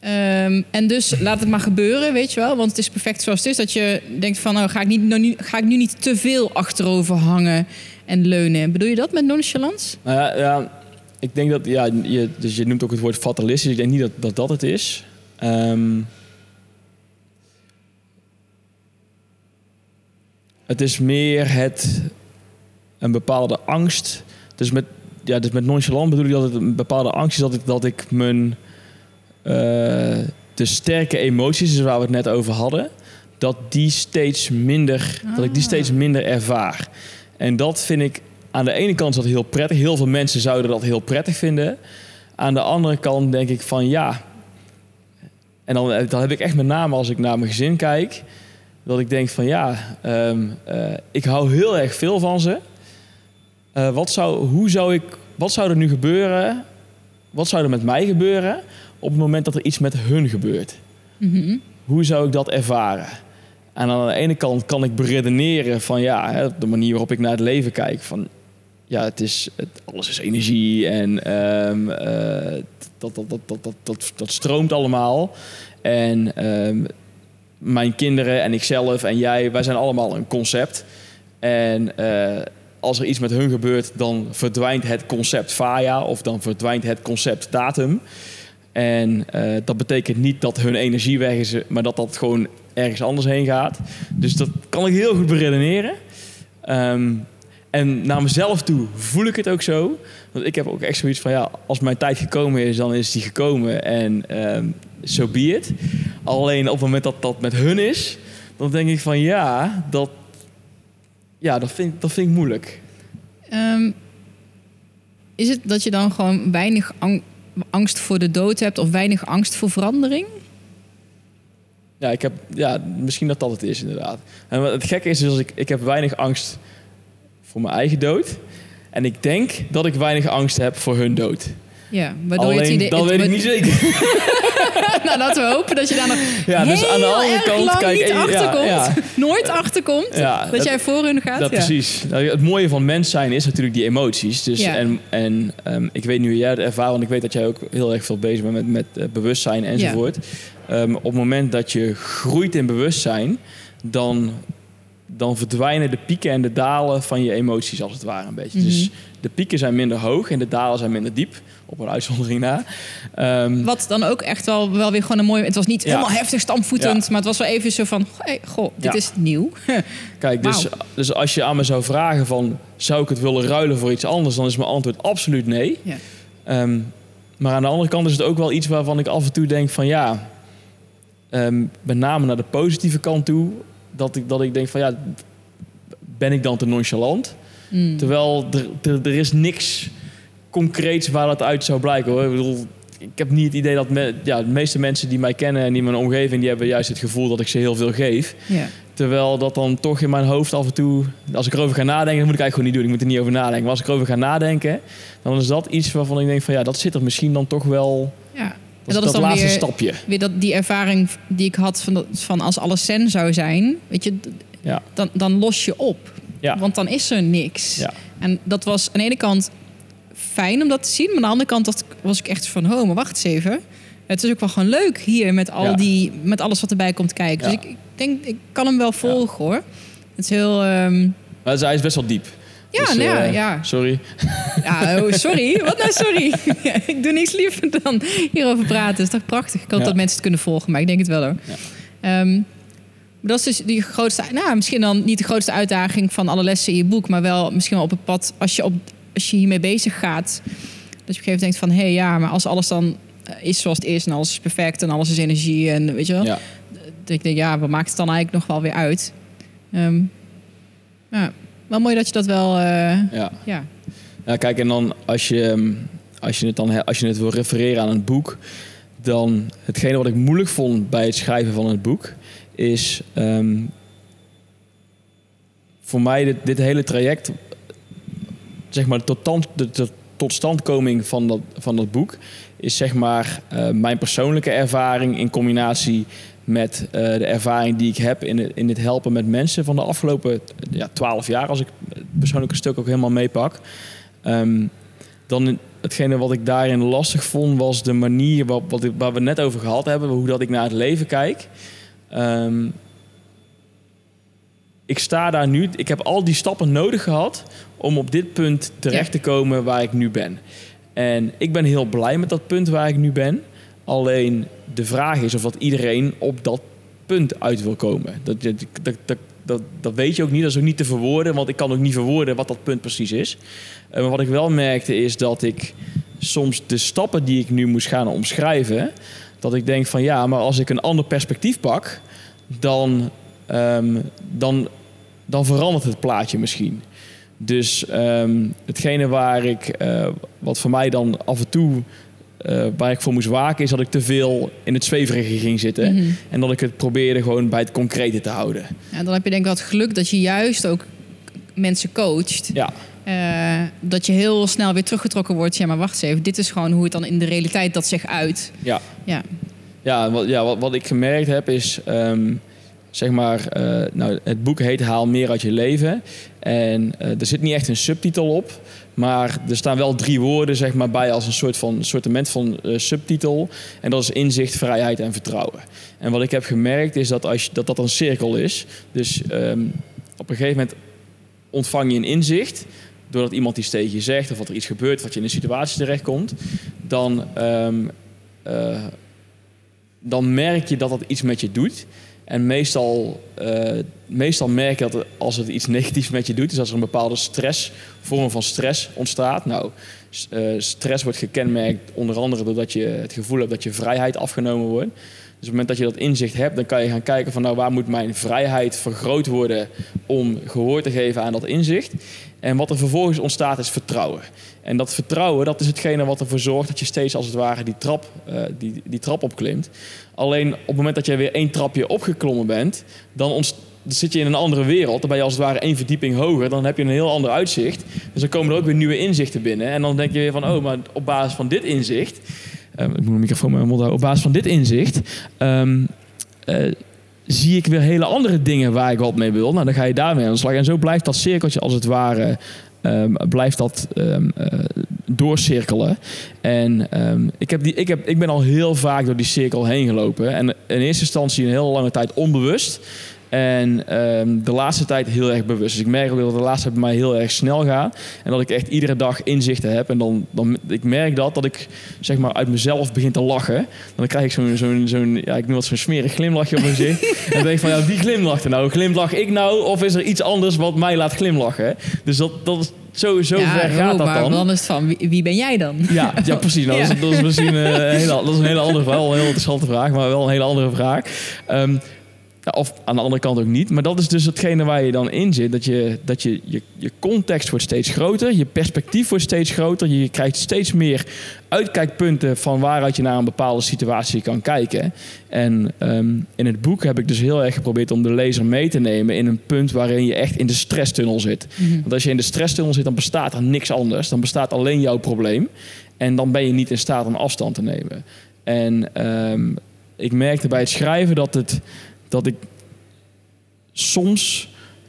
A: Ehm, en dus laat het maar gebeuren, weet je wel. Want het is perfect zoals het is. Dat je denkt van, nou ga ik, niet, nou, nu, ga ik nu niet te veel achterover hangen en leunen. Bedoel je dat met nonchalance?
B: Nou ja, ja, ik denk dat, ja, je, dus je noemt ook het woord fatalistisch. Ik denk niet dat dat, dat het is. Ehm, het is meer het, een bepaalde angst. Dus met, ja, dus met nonchalant bedoel ik dat het een bepaalde angst is dat ik, dat ik mijn, eh, de sterke emoties, dus waar we het net over hadden, dat die steeds minder, dat ik die
A: Ah.
B: steeds minder ervaar. En dat vind ik aan de ene kant is dat heel prettig. Heel veel mensen zouden dat heel prettig vinden. Aan de andere kant denk ik van ja. En dan, dan heb ik echt met name als ik naar mijn gezin kijk, dat ik denk van ja, ehm, eh, ik hou heel erg veel van ze. Eh, wat, zou, hoe zou ik, wat zou er nu gebeuren? Wat zou er met mij gebeuren op het moment dat er iets met hun gebeurt?
A: Mhm.
B: Hoe zou ik dat ervaren? En aan de ene kant kan ik beredeneren van ja, de manier waarop ik naar het leven kijk. Van ja, het is, het, alles is energie en ehm, eh, dat, dat, dat, dat, dat, dat, dat stroomt allemaal. En ehm, mijn kinderen en ikzelf en jij, wij zijn allemaal een concept. En eh, als er iets met hun gebeurt, dan verdwijnt het concept Faya of dan verdwijnt het concept datum. En eh, dat betekent niet dat hun energie weg is, maar dat dat gewoon ergens anders heen gaat. Dus dat kan ik heel goed beredeneren. Ehm, en naar mezelf toe voel ik het ook zo. Want ik heb ook echt zoiets van, ja, als mijn tijd gekomen is, dan is die gekomen. En ehm so be. Alleen op het moment dat dat met hun is, dan denk ik van, ja, dat, ja, dat, vind, dat vind ik moeilijk.
A: Ehm, is het dat je dan gewoon weinig ang- angst voor de dood hebt of weinig angst voor verandering?
B: Ja, ik heb, ja, misschien dat dat het is inderdaad. En wat het gekke is, dus ik, ik heb weinig angst voor mijn eigen dood. En ik denk dat ik weinig angst heb voor hun dood.
A: Ja, waardoor je het
B: Alleen,
A: idee...
B: dat weet ik niet zeker.
A: nou, laten we hopen dat je daar nog
B: Ja, dus aan de andere kant,
A: lang
B: kijk,
A: niet
B: eh, ja,
A: achterkomt.
B: ja.
A: Nooit achterkomt. Dat,
B: dat-
A: jij voor hun gaat.
B: Dat
A: ja.
B: precies. Nou, Het mooie van mens zijn is natuurlijk die emoties. Dus. En, en ehm, ik weet nu jij het ervaart, want ik weet dat jij ook heel erg veel bezig bent met, met eh, bewustzijn enzovoort. Ehm, op het moment dat je groeit in bewustzijn, dan, dan verdwijnen de pieken en de dalen van je emoties als het ware een beetje.
A: Mhm.
B: Dus de pieken zijn minder hoog en de dalen zijn minder diep, op een uitzondering na. Ehm,
A: Wat dan ook echt wel, wel weer gewoon een mooi... Het was niet
B: Ja.
A: helemaal heftig stampvoetend,
B: Ja.
A: maar het was wel even zo van... Hey, goh, dit
B: Ja.
A: is nieuw.
B: Kijk, dus, dus als je aan me zou vragen van... zou ik het willen ruilen voor iets anders... dan is mijn antwoord absoluut nee.
A: Ja.
B: Ehm, maar aan de andere kant is het ook wel iets waarvan ik af en toe denk van... ja, ehm, met name naar de positieve kant toe... dat ik, dat ik denk van ja, ben ik dan te nonchalant?
A: Mm.
B: Terwijl er, er, is niks concreets waar dat uit zou blijken. Hoor. Ik bedoel, ik heb niet het idee dat me- ja, de meeste mensen die mij kennen... en die in mijn omgeving... die hebben juist het gevoel dat ik ze heel veel geef... Terwijl dat dan toch in mijn hoofd af en toe... Als ik erover ga nadenken, dan moet ik eigenlijk gewoon niet doen. Ik moet er niet over nadenken. Maar als ik erover ga nadenken, dan is dat iets waarvan ik denk van... Ja, dat zit er misschien dan toch wel... Dat,
A: En dat is dan
B: laatste
A: weer,
B: stapje.
A: weer dat, die ervaring die ik had van, dat, van als alles zen zou zijn. Weet je,
B: Ja.
A: dan, dan los je op.
B: Ja.
A: Want dan is er niks.
B: Ja.
A: En dat was aan de ene kant fijn om dat te zien. Maar aan de andere kant was ik echt van... Oh, maar wacht eens even. Het is ook wel gewoon leuk hier met, al die, met alles wat erbij komt kijken. Dus ik, ik denk, ik kan hem wel volgen hoor. Het is heel... ehm,
B: Maar hij is best wel diep.
A: Ja,
B: Dus,
A: nou ja,
B: eh,
A: ja.
B: Sorry.
A: Ja, oh, sorry. Wat nou sorry? ik doe niks liever dan hierover praten. Dat is toch prachtig? Ik hoop
B: Ja.
A: dat mensen het kunnen volgen, maar ik denk het wel hoor.
B: Ja.
A: Ehm, maar dat is dus die grootste... Nou, misschien dan niet de grootste uitdaging van alle lessen in je boek... maar wel misschien wel op het pad als je, op, als je hiermee bezig gaat... dat je op een gegeven moment denkt van... hé, hey, ja, maar als alles dan eh, is zoals het is... en alles is perfect en alles is energie en weet je wel...
B: Ja.
A: dat ik denk, ja, wat maakt het dan eigenlijk nog wel weer uit? Ehm, ja, wel mooi dat je dat wel... eh,
B: Ja.
A: ja,
B: ja, kijk, en dan als je, ehm, als je het dan als je het wil refereren aan een boek... dan hetgene wat ik moeilijk vond bij het schrijven van het boek... is ehm, voor mij dit, dit hele traject... zeg maar tot, de, de totstandkoming van dat, van dat boek... is zeg maar eh, mijn persoonlijke ervaring in combinatie met eh, de ervaring die ik heb in het, in het helpen met mensen van de afgelopen ja, 12 jaar, als ik het persoonlijke stuk ook helemaal meepak. Ehm, dan hetgene wat ik daarin lastig vond, was de manier waar, wat ik, waar we net over gehad hebben, hoe dat ik naar het leven kijk. Ehm, ik sta daar nu, ik heb al die stappen nodig gehad om op dit punt terecht
A: Ja.
B: te komen waar ik nu ben. En ik ben heel blij met dat punt waar ik nu ben. Alleen de vraag is of dat iedereen op dat punt uit wil komen. Dat, dat, dat, dat, dat, weet je ook niet, dat is ook niet te verwoorden, want ik kan ook niet verwoorden wat dat punt precies is. Eh, maar wat ik wel merkte is dat ik soms de stappen die ik nu moest gaan omschrijven, dat ik denk van ja, maar als ik een ander perspectief pak, dan ehm, dan, dan verandert het plaatje misschien. Dus ehm, hetgene waar ik, eh, wat voor mij dan af en toe, eh, waar ik voor moest waken, is dat ik te veel in het zweverige ging zitten.
A: Mhm.
B: En dat ik het probeerde gewoon bij het concrete te houden.
A: En dan heb je denk ik wel het geluk dat je juist ook mensen coacht.
B: Ja,
A: Eh, dat je heel snel weer teruggetrokken wordt. Ja, maar wacht eens even. Dit is gewoon hoe het dan in de realiteit dat zich uit.
B: ja.
A: Ja.
B: Ja, wat, ja, wat, wat ik gemerkt heb is, ehm, zeg maar, eh, nou, het boek heet Haal meer uit je leven. En er zit niet echt een subtitel op, maar er staan wel drie woorden zeg maar, bij als een soort van sortiment van eh, subtitel. En dat is inzicht, vrijheid en vertrouwen. En wat ik heb gemerkt is dat als dat, dat een cirkel is. Dus ehm, op een gegeven moment ontvang je een inzicht doordat iemand iets tegen je zegt of wat er iets gebeurt, wat je in een situatie terechtkomt, dan ehm, eh, dan merk je dat dat iets met je doet. En meestal, eh, meestal merk je dat als het iets negatiefs met je doet, dus als er een bepaalde stress, vorm van stress ontstaat. Nou, eh, stress wordt gekenmerkt onder andere doordat je het gevoel hebt dat je vrijheid afgenomen wordt. Dus op het moment dat je dat inzicht hebt, dan kan je gaan kijken van nou waar moet mijn vrijheid vergroot worden om gehoor te geven aan dat inzicht. En wat er vervolgens ontstaat is vertrouwen. En dat vertrouwen, dat is hetgene wat ervoor zorgt dat je steeds als het ware die trap, eh, die, die trap opklimt. Alleen op het moment dat jij weer één trapje opgeklommen bent, dan ontst- dan zit je in een andere wereld. Dan ben je als het ware één verdieping hoger. Dan heb je een heel ander uitzicht. Dus dan komen er ook weer nieuwe inzichten binnen. En dan denk je weer van, oh, maar op basis van dit inzicht... eh, ik moet mijn microfoon met mijn mond. Op basis van dit inzicht... ehm, eh, zie ik weer hele andere dingen waar ik wat mee wil. Nou, dan ga je daarmee aan de slag. En zo blijft dat cirkeltje als het ware... ehm, blijft dat ehm, eh, doorcirkelen. En ehm, ik, heb die, ik, heb, ik ben al heel vaak door die cirkel heen gelopen. En in eerste instantie een hele lange tijd onbewust. En ehm, de laatste tijd heel erg bewust. Dus ik merk ook dat de laatste tijd bij mij heel erg snel gaat. En dat ik echt iedere dag inzichten heb. En dan, dan ik merk dat, dat ik zeg maar uit mezelf begin te lachen. Dan krijg ik zo'n, zo'n, zo'n ja, ik noem het zo'n smerig glimlachje op mijn gezicht. en dan denk ik van, ja, wie glimlacht er nou? Glimlach ik nou? Of is er iets anders wat mij laat glimlachen? Dus dat, dat is, zo, zo
A: ja,
B: ver gaat
A: oh,
B: dat
A: maar
B: dan.
A: dan is het van, wie, wie ben jij dan?
B: Ja, ja precies. Nou,
A: Ja.
B: Dat, is, dat is misschien eh, een hele, dat is een hele andere vraag. Wel een heel interessante vraag, maar wel een hele andere vraag. Ehm, of aan de andere kant ook niet. Maar dat is dus hetgene waar je dan in zit. Dat, je, dat je, je, je context wordt steeds groter. Je perspectief wordt steeds groter. Je krijgt steeds meer uitkijkpunten van waaruit je naar een bepaalde situatie kan kijken. En ehm, in het boek heb ik dus heel erg geprobeerd om de lezer mee te nemen in een punt waarin je echt in de stresstunnel zit.
A: Mhm.
B: Want als je in de stresstunnel zit, dan bestaat er niks anders. Dan bestaat alleen jouw probleem. En dan ben je niet in staat om afstand te nemen. En ehm, ik merkte bij het schrijven dat, het, dat ik soms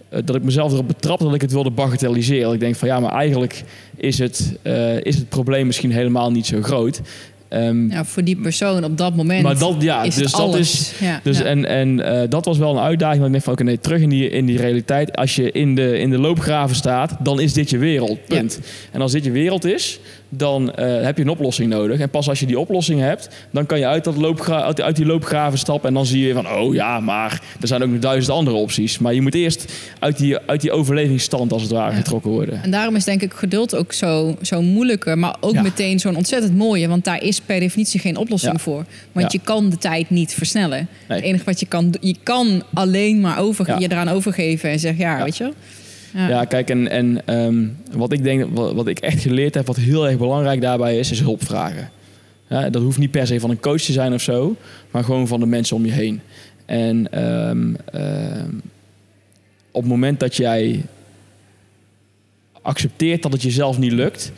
B: eh, dat ik mezelf erop betrapte dat ik het wilde bagatelliseren. Ik denk van ja, maar eigenlijk is het, eh, is het probleem misschien helemaal niet zo groot. Ehm,
A: Ja, voor die persoon op dat moment
B: maar dat, ja,
A: is
B: dus dat is,
A: Ja,
B: dus
A: ja.
B: En, en eh, dat was wel een uitdaging. Dat ik denk van, oké, nee, terug in die, in die realiteit. Als je in de, in de loopgraven staat, dan is dit je wereld. Punt. En als dit je wereld is, dan eh, heb je een oplossing nodig. En pas als je die oplossing hebt, dan kan je uit, dat loopgra uit, uit die loopgraven stappen. En dan zie je van, oh ja, maar er zijn ook nog duizend andere opties. Maar je moet eerst uit die, uit die overlevingsstand, als het ware,
A: Ja.
B: getrokken worden.
A: En daarom is denk ik geduld ook zo, zo moeilijker, maar ook
B: Ja.
A: meteen zo'n ontzettend mooie. Want daar is per definitie geen oplossing
B: Ja.
A: voor. Want je kan de tijd niet versnellen.
B: Nee.
A: Het enige wat je kan, je kan alleen maar over, je eraan overgeven en zeggen, Ja. weet je.
B: Ja, kijk, en, en ehm, wat ik denk, wat, ik echt geleerd heb, wat heel erg belangrijk daarbij is, is hulp vragen. Ja, dat hoeft niet per se van een coach te zijn of zo, maar gewoon van de mensen om je heen. En ehm, ehm, op het moment dat jij accepteert dat het jezelf niet lukt.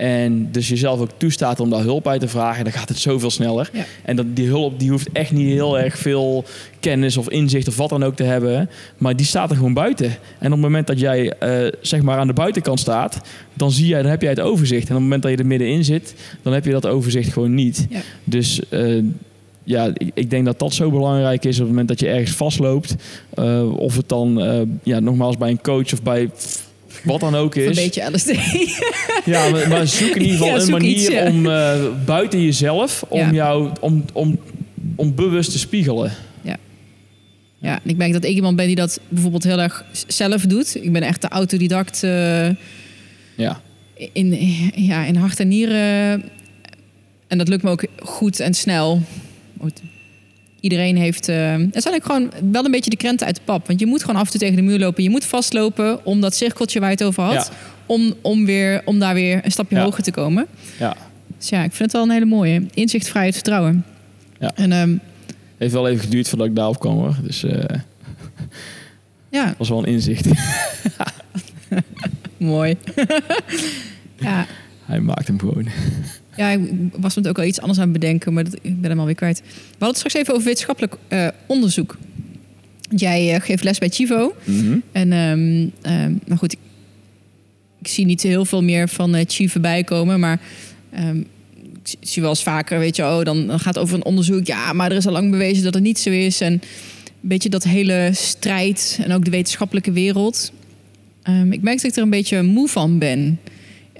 B: En dus jezelf ook toestaat om daar hulp bij te vragen, dan gaat het zoveel sneller.
A: Ja.
B: En dat, die hulp die hoeft echt niet heel erg veel kennis of inzicht of wat dan ook te hebben. Maar die staat er gewoon buiten. En op het moment dat jij eh, zeg maar aan de buitenkant staat, dan zie jij, dan heb jij het overzicht. En op het moment dat je er middenin zit, dan heb je dat overzicht gewoon niet.
A: Ja.
B: Dus eh, ja, ik, ik denk dat dat zo belangrijk is op het moment dat je ergens vastloopt. Eh, of het dan, ja, nogmaals bij een coach of bij wat dan ook
A: Of een
B: is.
A: beetje LSD.
B: Ja, maar, maar zoek in ieder geval
A: Ja,
B: een manier
A: iets, ja.
B: om eh, buiten jezelf, om
A: Ja.
B: jou, om, om, om bewust te spiegelen.
A: Ja, en ik merk dat ik iemand ben die dat bijvoorbeeld heel erg zelf doet. Ik ben echt de autodidact eh,
B: Ja,
A: in, ja, in hart en nieren. En dat lukt me ook goed en snel. Iedereen heeft... eh het zijn ook gewoon wel een beetje de krenten uit de pap. Want je moet gewoon af en toe tegen de muur lopen. Je moet vastlopen om dat cirkeltje waar je het over had...
B: Ja.
A: Om, om, weer, om daar weer een stapje
B: Ja.
A: hoger te komen.
B: Ja,
A: Dus ja, ik vind het wel een hele mooie. Inzicht, vrijheid, vertrouwen.
B: Ja.
A: En ehm,
B: heeft wel even geduurd voordat ik daarop kwam hoor. Dus eh
A: ja,
B: was wel een inzicht.
A: mooi. ja,
B: Hij maakt hem gewoon.
A: Ja, ik was met ook al iets anders aan het bedenken, maar dat, ik ben hem alweer kwijt. We hadden het straks even over wetenschappelijk eh, onderzoek. Jij eh, geeft les bij Chivo.
B: Mhm.
A: En, maar goed, ik, ik zie niet heel veel meer van eh Chivo bijkomen, maar ehm, ik zie- wel eens vaker, weet je, oh, dan, dan gaat het over een onderzoek. Ja, maar er is al lang bewezen dat het niet zo is. En een beetje dat hele strijd en ook de wetenschappelijke wereld. Ik merk dat ik er een beetje moe van ben.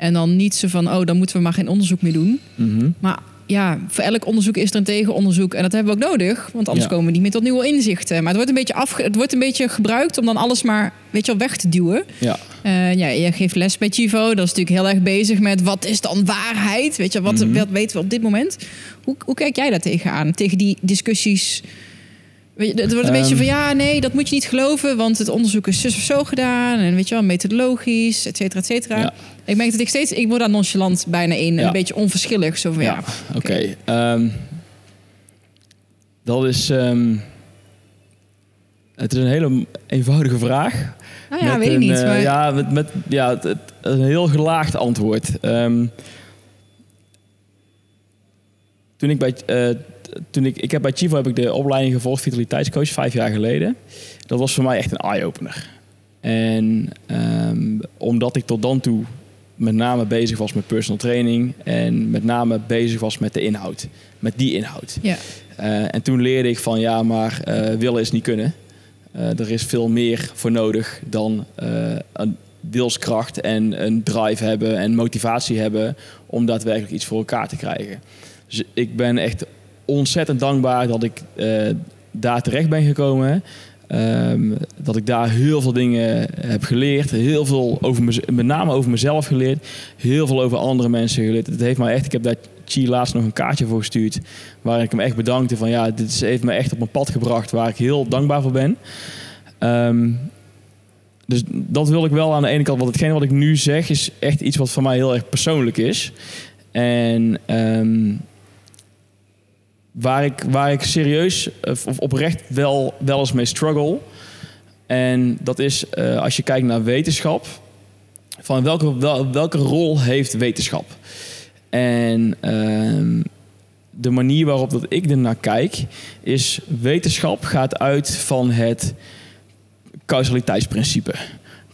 A: En dan niet zo van, oh, dan moeten we maar geen onderzoek meer doen.
B: Mhm.
A: Maar ja, voor elk onderzoek is er een tegenonderzoek. En dat hebben we ook nodig, want anders
B: Ja.
A: komen we niet meer tot nieuwe inzichten. Maar het wordt een beetje, afge het wordt een beetje gebruikt om dan alles maar weet je wel, weg te duwen.
B: Ja.
A: Eh, ja, je geeft les bij Chivo. Dat is natuurlijk heel erg bezig met wat is dan waarheid? Weet je, wat,
B: Mhm.
A: wat weten we op dit moment? Hoe, hoe kijk jij daar tegenaan? Tegen die discussies? Het wordt een
B: Ehm.
A: beetje van ja, nee, dat moet je niet geloven, want het onderzoek is zus of zo gedaan. En weet je wel, methodologisch, et cetera, et cetera.
B: Ja.
A: Ik merk dat ik steeds, ik word daar nonchalant bijna in.
B: Ja.
A: Een beetje onverschillig. Zo van ja,
B: Ja, oké. Ehm, dat is... ehm, het is een hele eenvoudige vraag.
A: nou ja,
B: Met
A: weet ik niet.
B: eh,
A: Maar,
B: ja, met, met ja, het, het- een heel gelaagd antwoord. Ehm, toen ik bij... t- toen ik, ik heb bij Chivo heb ik de opleiding gevolgd, vitaliteitscoach, vijf jaar geleden. Dat was voor mij echt een eye-opener. En ehm, omdat ik tot dan toe met name bezig was met personal training en met name bezig was met de inhoud, met die inhoud.
A: ja.
B: Eh, en toen leerde ik van ja, maar eh, willen is niet kunnen. Eh, er is veel meer voor nodig dan een wilskracht en een drive hebben en motivatie hebben om daadwerkelijk iets voor elkaar te krijgen. Dus ik ben echt ontzettend dankbaar dat ik eh, daar terecht ben gekomen. Ehm, dat ik daar heel veel dingen heb geleerd. Heel veel over met name over mezelf geleerd. Heel veel over andere mensen geleerd. Het heeft mij echt, ik heb daar Chi laatst nog een kaartje voor gestuurd. Waar ik hem echt bedankte van ja, dit is- heeft me echt op mijn pad gebracht. Waar ik heel dankbaar voor ben. Ehm, dus dat wil ik wel aan de ene kant. Want hetgene wat ik nu zeg is echt iets wat voor mij heel erg persoonlijk is. En ehm, waar, ik, waar ik serieus of of oprecht wel, wel eens mee struggle. En dat is eh, als je kijkt naar wetenschap. Van welke, wel, welke rol heeft wetenschap? En ehm, de manier waarop dat ik er naar kijk, is wetenschap gaat uit van het causaliteitsprincipe.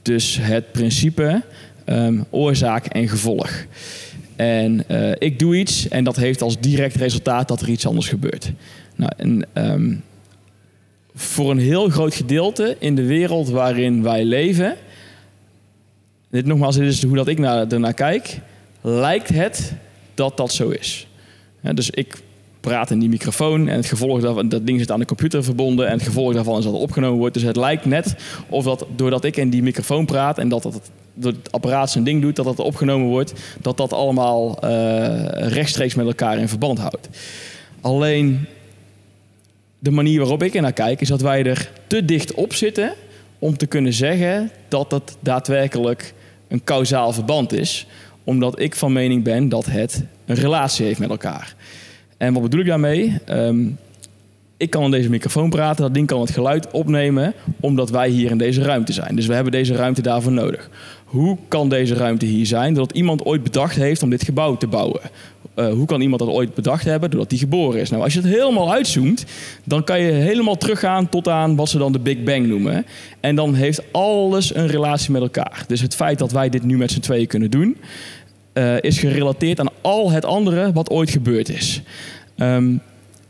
B: Dus het principe ehm, oorzaak en gevolg. En eh, ik doe iets en dat heeft als direct resultaat dat er iets anders gebeurt. Nou, en, ehm, voor een heel groot gedeelte in de wereld waarin wij leven, dit nogmaals, dit is hoe dat ik naar, ernaar kijk, lijkt het dat dat zo is. Dus ik praat in die microfoon en het gevolg daarvan, dat ding zit aan de computer verbonden en het gevolg daarvan is dat het opgenomen wordt. Dus het lijkt net of dat doordat ik in die microfoon praat en dat dat het apparaat zijn ding doet, dat dat opgenomen wordt, dat dat allemaal eh, rechtstreeks met elkaar in verband houdt. Alleen de manier waarop ik er naar kijk, is dat wij er te dicht op zitten om te kunnen zeggen dat het daadwerkelijk een kausaal verband is. Omdat ik van mening ben dat het een relatie heeft met elkaar. En wat bedoel ik daarmee? Ehm, ik kan in deze microfoon praten, dat ding kan het geluid opnemen, omdat wij hier in deze ruimte zijn. Dus we hebben deze ruimte daarvoor nodig. Hoe kan deze ruimte hier zijn? Doordat iemand ooit bedacht heeft om dit gebouw te bouwen. Eh, hoe kan iemand dat ooit bedacht hebben? Doordat hij geboren is. Nou, als je het helemaal uitzoomt, dan kan je helemaal teruggaan tot aan wat ze dan de Big Bang noemen. En dan heeft alles een relatie met elkaar. Dus het feit dat wij dit nu met z'n tweeën kunnen doen, eh, is gerelateerd aan al het andere wat ooit gebeurd is. Ehm,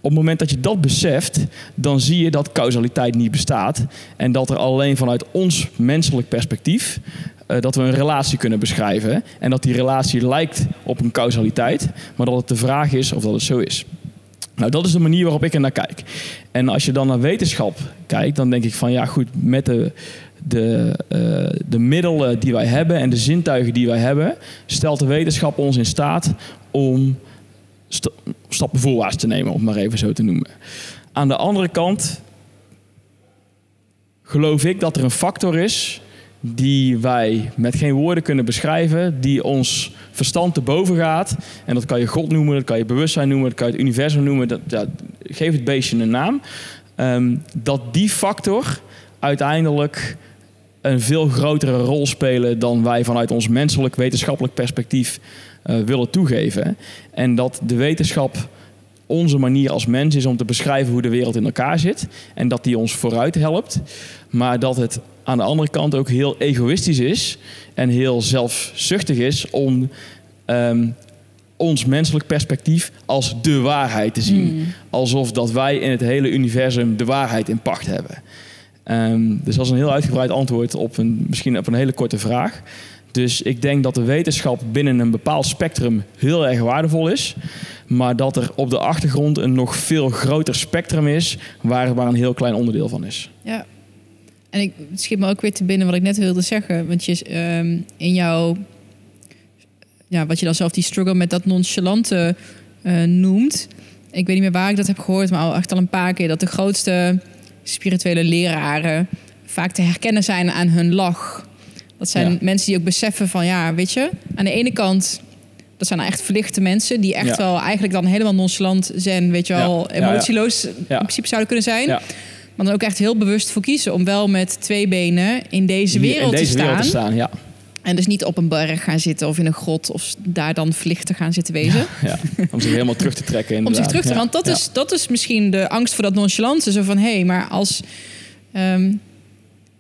B: op het moment dat je dat beseft, dan zie je dat causaliteit niet bestaat. En dat er alleen vanuit ons menselijk perspectief. eh, dat we een relatie kunnen beschrijven. En dat die relatie lijkt op een causaliteit. Maar dat het de vraag is of dat het zo is. Nou, dat is de manier waarop ik er naar kijk. En als je dan naar wetenschap kijkt, dan denk ik van ja, goed, met de, de, eh, de middelen die wij hebben en de zintuigen die wij hebben, stelt de wetenschap ons in staat om sta- stappen voorwaarts te nemen, om het maar even zo te noemen. aan de andere kant geloof ik dat er een factor is die wij met geen woorden kunnen beschrijven, die ons verstand te boven gaat. En dat kan je God noemen, dat kan je bewustzijn noemen, dat kan je het universum noemen. Dat, geef het beestje een naam. Ehm, dat die factor uiteindelijk een veel grotere rol spelen dan wij vanuit ons menselijk wetenschappelijk perspectief uh, willen toegeven. En dat de wetenschap onze manier als mens is om te beschrijven hoe de wereld in elkaar zit. En dat die ons vooruit helpt. Maar dat het aan de andere kant ook heel egoïstisch is en heel zelfzuchtig is om um, ons menselijk perspectief als de waarheid te zien. Hmm. Alsof dat wij in het hele universum de waarheid in pacht hebben. Um, dus dat is een heel uitgebreid antwoord op een, misschien op een hele korte vraag. Dus ik denk dat de wetenschap binnen een bepaald spectrum heel erg waardevol is. Maar dat er op de achtergrond een nog veel groter spectrum is, waar, waar een heel klein onderdeel van is.
A: Ja, en ik schiet me ook weer te binnen wat ik net wilde zeggen. Want je um, in jouw, ja, wat je dan zelf die struggle met dat nonchalante uh, noemt. Ik weet niet meer waar ik dat heb gehoord, maar al echt al een paar keer dat de grootste spirituele leraren vaak te herkennen zijn aan hun lach. Dat zijn mensen die ook beseffen van ja, weet je, aan de ene kant dat zijn echt verlichte mensen die echt wel eigenlijk dan helemaal nonchalant zijn, weet je wel, emotieloos in principe zouden kunnen zijn. Maar dan ook echt heel bewust voor kiezen om wel met twee benen in deze wereld,
B: in deze
A: te, staan.
B: wereld te staan. Ja.
A: En dus niet op een berg gaan zitten of in een grot of daar dan verlicht te gaan zitten wezen.
B: Ja, om zich helemaal terug te trekken.
A: om zich terug te Want dat, is, dat is misschien de angst voor dat nonchalante. Zo van hé, hey, maar als. Ehm,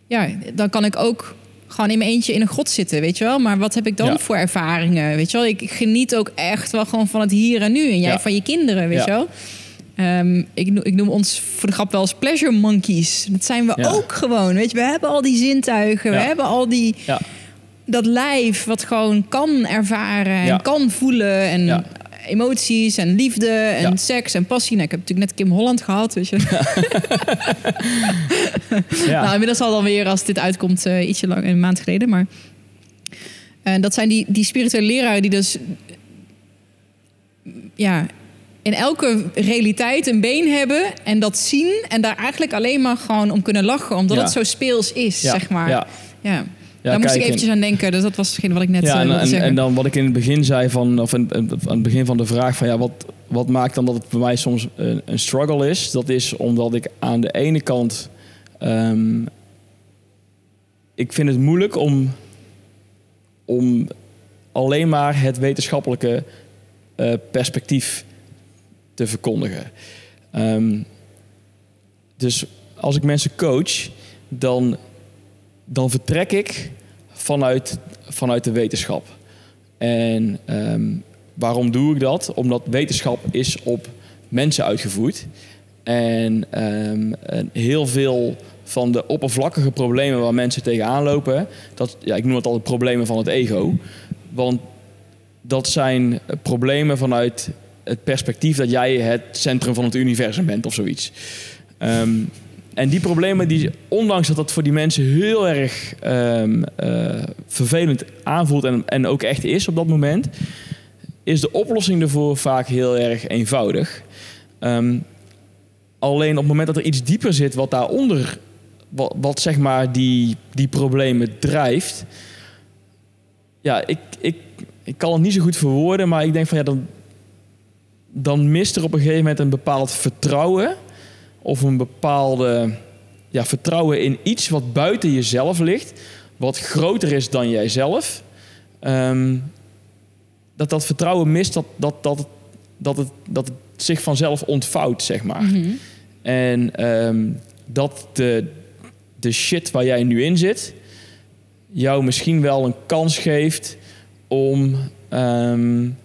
A: ja, dan kan ik ook gewoon in mijn eentje in een grot zitten, weet je wel. Maar wat heb ik dan voor ervaringen, weet je wel? Ik geniet ook echt wel gewoon van het hier en nu. En jij van je kinderen, weet je wel. Um, ik, ik, noem ons voor de grap wel eens pleasure monkeys. Dat zijn we ook gewoon, weet je. We hebben al die zintuigen, we hebben al die... Dat lijf wat gewoon kan ervaren en kan voelen. En emoties en liefde en seks en passie. Nou, ik heb natuurlijk net Kim Holland gehad, weet je. ja. nou, inmiddels al dan weer, als dit uitkomt, uh, ietsje lang, een maand geleden. Maar uh, dat zijn die, die spirituele leraren die dus... Ja, in elke realiteit een been hebben en dat zien... en daar eigenlijk alleen maar gewoon om kunnen lachen... omdat het zo speels is, zeg maar. ja. Daar moest ik eventjes aan denken. Dus dat was hetgeen wat ik net ja,
B: uh,
A: en,
B: en, dan wat ik in het begin zei van, of in, aan het begin van de vraag van ja, wat, wat maakt dan dat het bij mij soms een, een struggle is? Dat is omdat ik aan de ene kant um, ik vind het moeilijk om, om alleen maar het wetenschappelijke uh, perspectief te verkondigen. Um, dus als ik mensen coach, dan dan vertrek ik vanuit, vanuit de wetenschap. En ehm, waarom doe ik dat? Omdat wetenschap is op mensen uitgevoerd. En, um, en heel veel van de oppervlakkige problemen waar mensen tegenaan lopen, dat, ja, ik noem het altijd problemen van het ego. Want dat zijn problemen vanuit het perspectief dat jij het centrum van het universum bent of zoiets. Um, en die problemen, die, ondanks dat dat voor die mensen heel erg um, uh, vervelend aanvoelt en, en ook echt is op dat moment, is de oplossing ervoor vaak heel erg eenvoudig. Um, alleen op het moment dat er iets dieper zit wat daaronder, wat, wat zeg maar die, die problemen drijft, ja, ik, ik, ik kan het niet zo goed verwoorden, maar ik denk van ja, dan, dan mist er op een gegeven moment een bepaald vertrouwen of een bepaalde ja, vertrouwen in iets wat buiten jezelf ligt, wat groter is dan jijzelf, um, dat dat vertrouwen mist, dat, dat, dat, dat, het, dat het zich vanzelf ontvouwt, zeg maar. Mhm. En um, dat de, de shit waar jij nu in zit, jou misschien wel een kans geeft om, um,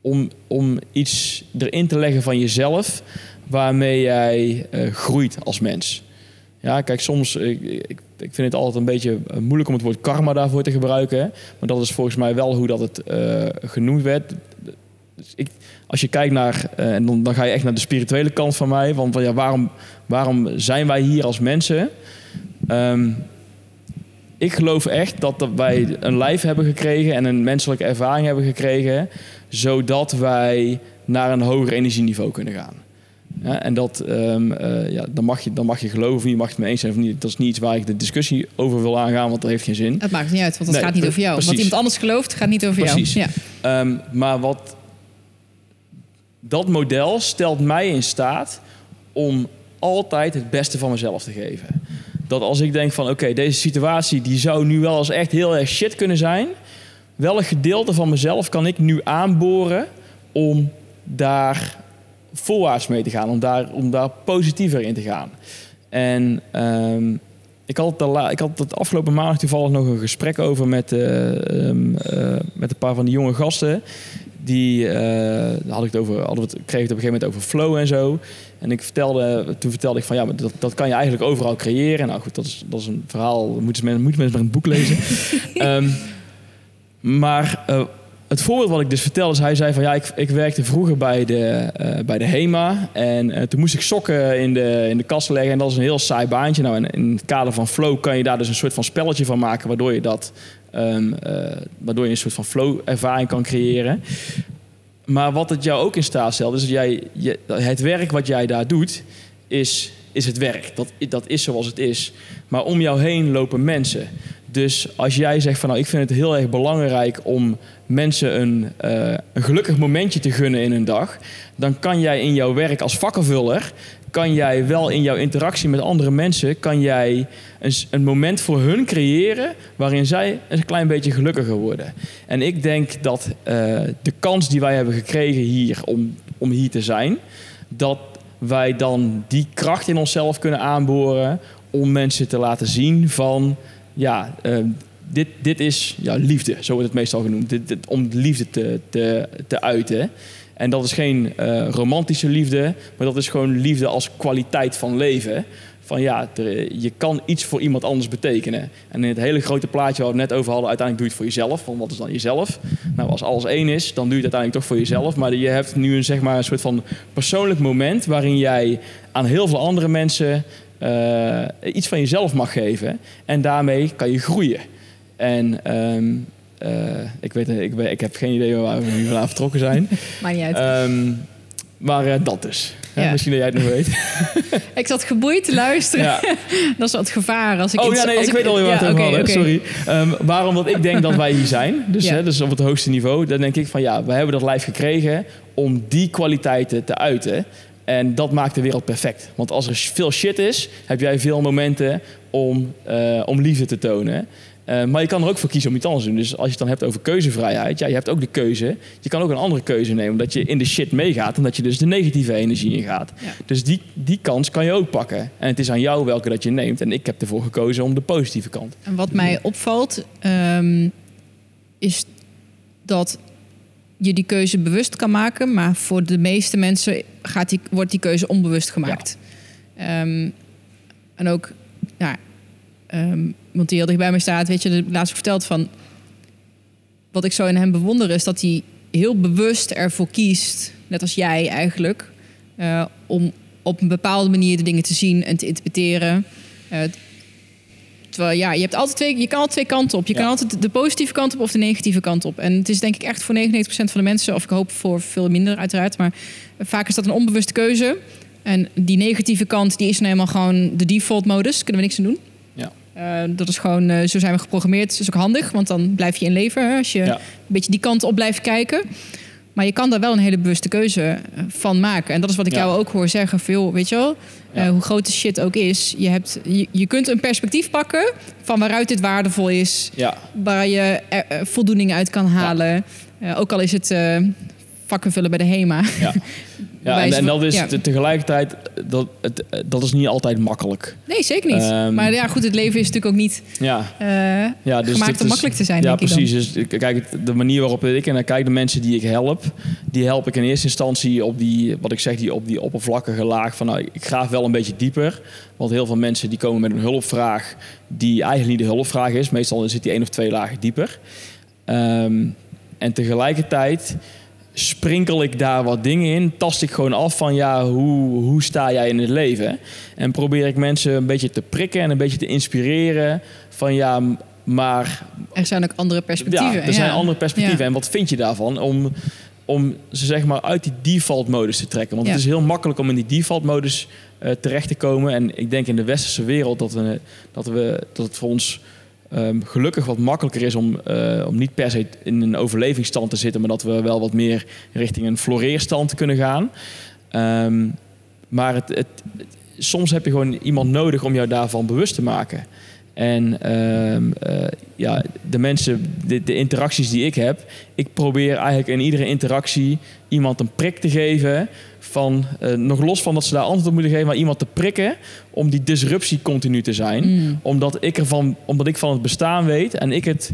B: om, om iets erin te leggen van jezelf waarmee jij uh, groeit als mens. Ja, kijk, soms, ik, ik, ik, vind het altijd een beetje eh, moeilijk om het woord karma daarvoor te gebruiken. Maar dat is volgens mij wel hoe dat het genoemd werd. Dus ik, als je kijkt naar, en dan, ga je echt naar de spirituele kant van mij. Want ja, waarom, waarom zijn wij hier als mensen? Um, ik geloof echt dat wij een lijf hebben gekregen en een menselijke ervaring hebben gekregen, zodat wij naar een hoger energieniveau kunnen gaan. Ja, en dat, ehm, eh, ja, dan, mag je, dan mag je geloven, je mag het mee eens zijn of niet. Dat is niet iets waar ik de discussie over wil aangaan, want dat heeft geen zin.
A: Het maakt niet uit, want het
B: Nee,
A: gaat niet over jou.
B: precies.
A: Wat iemand anders gelooft, gaat niet over
B: Precies.
A: jou. Ja.
B: Ehm, maar wat dat model stelt mij in staat om altijd het beste van mezelf te geven. Dat als ik denk van oké, deze situatie die zou nu wel eens echt heel erg shit kunnen zijn. Welk gedeelte van mezelf kan ik nu aanboren om daar voorwaarts mee te gaan, om daar, om daar positiever in te gaan. En ehm, ik, had de ik had het afgelopen maandag toevallig nog een gesprek over met, eh, ehm, eh, met een paar van die jonge gasten. Die eh, had ik het over, hadden we het, kreeg het op een gegeven moment over flow en zo. En ik vertelde, toen vertelde ik van ja, maar dat, dat kan je eigenlijk overal creëren. Nou goed, dat is, dat is een verhaal, dat moeten mensen, moeten mensen maar een boek lezen. Ehm, maar het voorbeeld wat ik dus vertelde, is hij zei van ja, ik, ik werkte vroeger bij de, eh, bij de HEMA. En eh, toen moest ik sokken in de, in de kast leggen. En dat is een heel saai baantje. Nou, en in het kader van flow kan je daar dus een soort van spelletje van maken, waardoor je dat, ehm, eh, waardoor je een soort van flow ervaring kan creëren. Maar wat het jou ook in staat stelt, is dat jij, je, het werk wat jij daar doet, is, is het werk. Dat, dat is zoals het is. Maar om jou heen lopen mensen. Dus als jij zegt van nou, ik vind het heel erg belangrijk om mensen een, eh, gelukkig momentje te gunnen in hun dag, dan kan jij in jouw werk als vakkenvuller, kan jij wel in jouw interactie met andere mensen, kan jij een, een moment voor hun creëren waarin zij een klein beetje gelukkiger worden. En ik denk dat eh, de kans die wij hebben gekregen hier om, om hier te zijn, dat wij dan die kracht in onszelf kunnen aanboren om mensen te laten zien van ja, eh, dit, dit is ja, liefde, zo wordt het meestal genoemd. Dit, om liefde te, te, te uiten. En dat is geen eh, romantische liefde, maar dat is gewoon liefde als kwaliteit van leven. Van ja, je kan iets voor iemand anders betekenen. En in het hele grote plaatje waar we het net over hadden, uiteindelijk doe je het voor jezelf. Want wat is dan jezelf? Nou, als alles één is, dan doe je het uiteindelijk toch voor jezelf. Maar je hebt nu een, zeg maar, een soort van persoonlijk moment waarin jij aan heel veel andere mensen eh, iets van jezelf mag geven. En daarmee kan je groeien. En ehm, eh, ik, weet, ik, ik heb geen idee waar we nu vanavond vertrokken zijn.
A: Maakt niet uit.
B: Ehm, maar eh, dat dus. Ja,
A: Ja.
B: Misschien dat jij het nog weet.
A: ik zat geboeid te luisteren.
B: Ja.
A: Dat is wat gevaar. Als ik
B: Oh
A: iets-
B: ja, nee,
A: als
B: ik weet alweer waar we het. Sorry. Ehm, waarom dat ik denk dat wij hier zijn. Dus, hè, dus op het hoogste niveau. Dan denk ik van ja, we hebben dat lijf gekregen om die kwaliteiten te uiten. En dat maakt de wereld perfect. Want als er veel shit is, heb jij veel momenten om, eh, om liefde te tonen. Eh, maar je kan er ook voor kiezen om iets anders te doen. Dus als je het dan hebt over keuzevrijheid, ja, je hebt ook de keuze. Je kan ook een andere keuze nemen, dat je in de shit meegaat en dat je dus de negatieve energie ingaat.
A: Ja.
B: Dus die, die kans kan je ook pakken. En het is aan jou welke dat je neemt. En ik heb ervoor gekozen om de positieve kant.
A: En wat mij opvalt, ehm, is dat je die keuze bewust kan maken, maar voor de meeste mensen gaat die, wordt die keuze onbewust gemaakt. Ehm, en ook, ja, ehm, want die heel dicht bij me staat, weet je, de laatst verteld van wat ik zo in hem bewonder is dat hij heel bewust ervoor kiest, net als jij eigenlijk, eh, om op een bepaalde manier de dingen te zien en te interpreteren. Eh, Terwijl ja, je, hebt altijd twee, je kan altijd twee kanten op. Je
B: Ja.
A: kan altijd de positieve kant op of de negatieve kant op. En het is denk ik echt voor 99% van de mensen, of ik hoop voor veel minder uiteraard, maar vaak is dat een onbewuste keuze. En die negatieve kant, die is nou eenmaal gewoon de default modus. Kunnen we niks aan doen.
B: Ja.
A: Eh, dat is gewoon, eh, zo zijn we geprogrammeerd. Dat is ook handig, want dan blijf je in leven. Hè, als je
B: Ja.
A: een beetje die kant op blijft kijken. Maar je kan daar wel een hele bewuste keuze eh, van maken. En dat is wat ik
B: Ja.
A: jou ook hoor zeggen. Veel, weet je wel,
B: Ja.
A: eh, hoe groot de shit ook is. Je, hebt, je, je kunt een perspectief pakken van waaruit dit waardevol is.
B: Ja,
A: Waar je er, eh, voldoening uit kan halen. Ook al is het vakken vullen bij de HEMA.
B: ja. ja en, en dat is
A: ja.
B: tegelijkertijd, dat, het, dat is niet altijd makkelijk.
A: Nee, zeker niet.
B: Ehm,
A: maar ja, goed, het leven is natuurlijk ook niet
B: Ja,
A: eh,
B: ja dus
A: gemaakt om
B: is-
A: makkelijk te zijn,
B: Ja,
A: denk ik dan.
B: precies. Dus kijk, de manier waarop ik en dan kijk de mensen die ik help, die help ik in eerste instantie op die, wat ik zeg, die op die oppervlakkige laag van, nou, ik graaf wel een beetje dieper, want heel veel mensen die komen met een hulpvraag die eigenlijk niet de hulpvraag is. Meestal zit die één of twee lagen dieper. Ehm, en tegelijkertijd sprinkel ik daar wat dingen in, tast ik gewoon af van ja, hoe, hoe sta jij in het leven? En probeer ik mensen een beetje te prikken en een beetje te inspireren van ja, maar
A: Er zijn ook andere perspectieven.
B: ja, er zijn andere perspectieven.
A: Ja.
B: En wat vind je daarvan? Om, om ze zeg maar uit die default modus te trekken. Want het is heel makkelijk om in die default modus eh, terecht te komen. En ik denk in de westerse wereld dat, we, dat, we, dat het voor ons ehm, gelukkig wat makkelijker is om, eh, om niet per se in een overlevingsstand te zitten, maar dat we wel wat meer richting een floreerstand kunnen gaan. Ehm, maar het, het- soms heb je gewoon iemand nodig om jou daarvan bewust te maken. En ehm, eh, ja, de mensen, de, de interacties die ik heb, ik probeer eigenlijk in iedere interactie iemand een prik te geven. Van, eh, nog los van dat ze daar antwoord op moeten geven, maar iemand te prikken om die disruptie continu te zijn.
A: Mm.
B: Omdat, ik ervan, omdat ik van het bestaan weet en ik het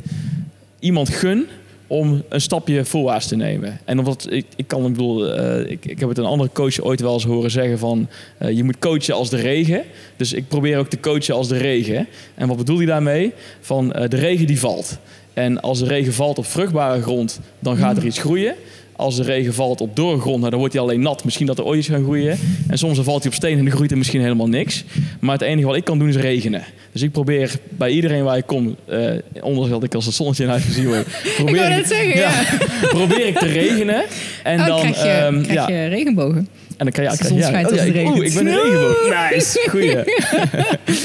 B: iemand gun om een stapje voorwaarts te nemen. En omdat ik, ik kan, ik bedoel, eh, ik, ik heb het een andere coach ooit wel eens horen zeggen van eh, je moet coachen als de regen. Dus ik probeer ook te coachen als de regen. En wat bedoel hij daarmee? Van eh, de regen die valt. En als de regen valt op vruchtbare grond, dan gaat er iets groeien. Als de regen valt op dorre grond, nou, dan wordt hij alleen nat. Misschien dat er ooit iets gaat groeien. En soms dan valt hij op steen en dan groeit er misschien helemaal niks. Maar het enige wat ik kan doen is regenen. Dus ik probeer bij iedereen waar ik kom, eh ondanks dat ik als het zonnetje in huis gezien word, probeer,
A: net zeggen, ja.
B: probeer ik te regenen. En
A: oh,
B: dan,
A: krijg je,
B: ehm,
A: krijg
B: ja,
A: je regenbogen.
B: en dan kan je...
A: De zon schijnt,
B: oh, ik- Oeh, ik ben een regenboog. Nice, goeie.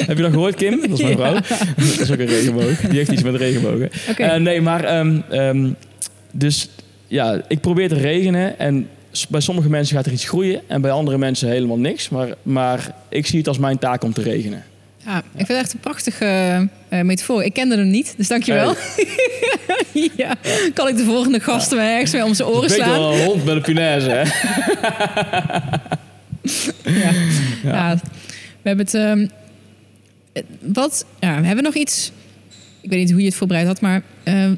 B: Heb je dat gehoord, Kim? Dat is mijn vrouw. Dat is ook een regenboog. Die heeft iets met regenbogen. Eh, nee, maar... ehm, ehm, dus ja, ik probeer te regenen. En bij sommige mensen gaat er iets groeien. En bij andere mensen helemaal niks. Maar, maar ik zie het als mijn taak om te regenen.
A: Ja, ik vind het echt een prachtige eh, metafoor. Ik kende hem niet, dus dankjewel. ja, kan ik de volgende gasten maar ergens mee om zijn oren slaan?
B: dan een hond met een punaise, hè?
A: Ja. Ja. we hebben het. ehm, eh, wat? Ja, we hebben nog iets. Ik weet niet hoe je het voorbereid had, maar ehm,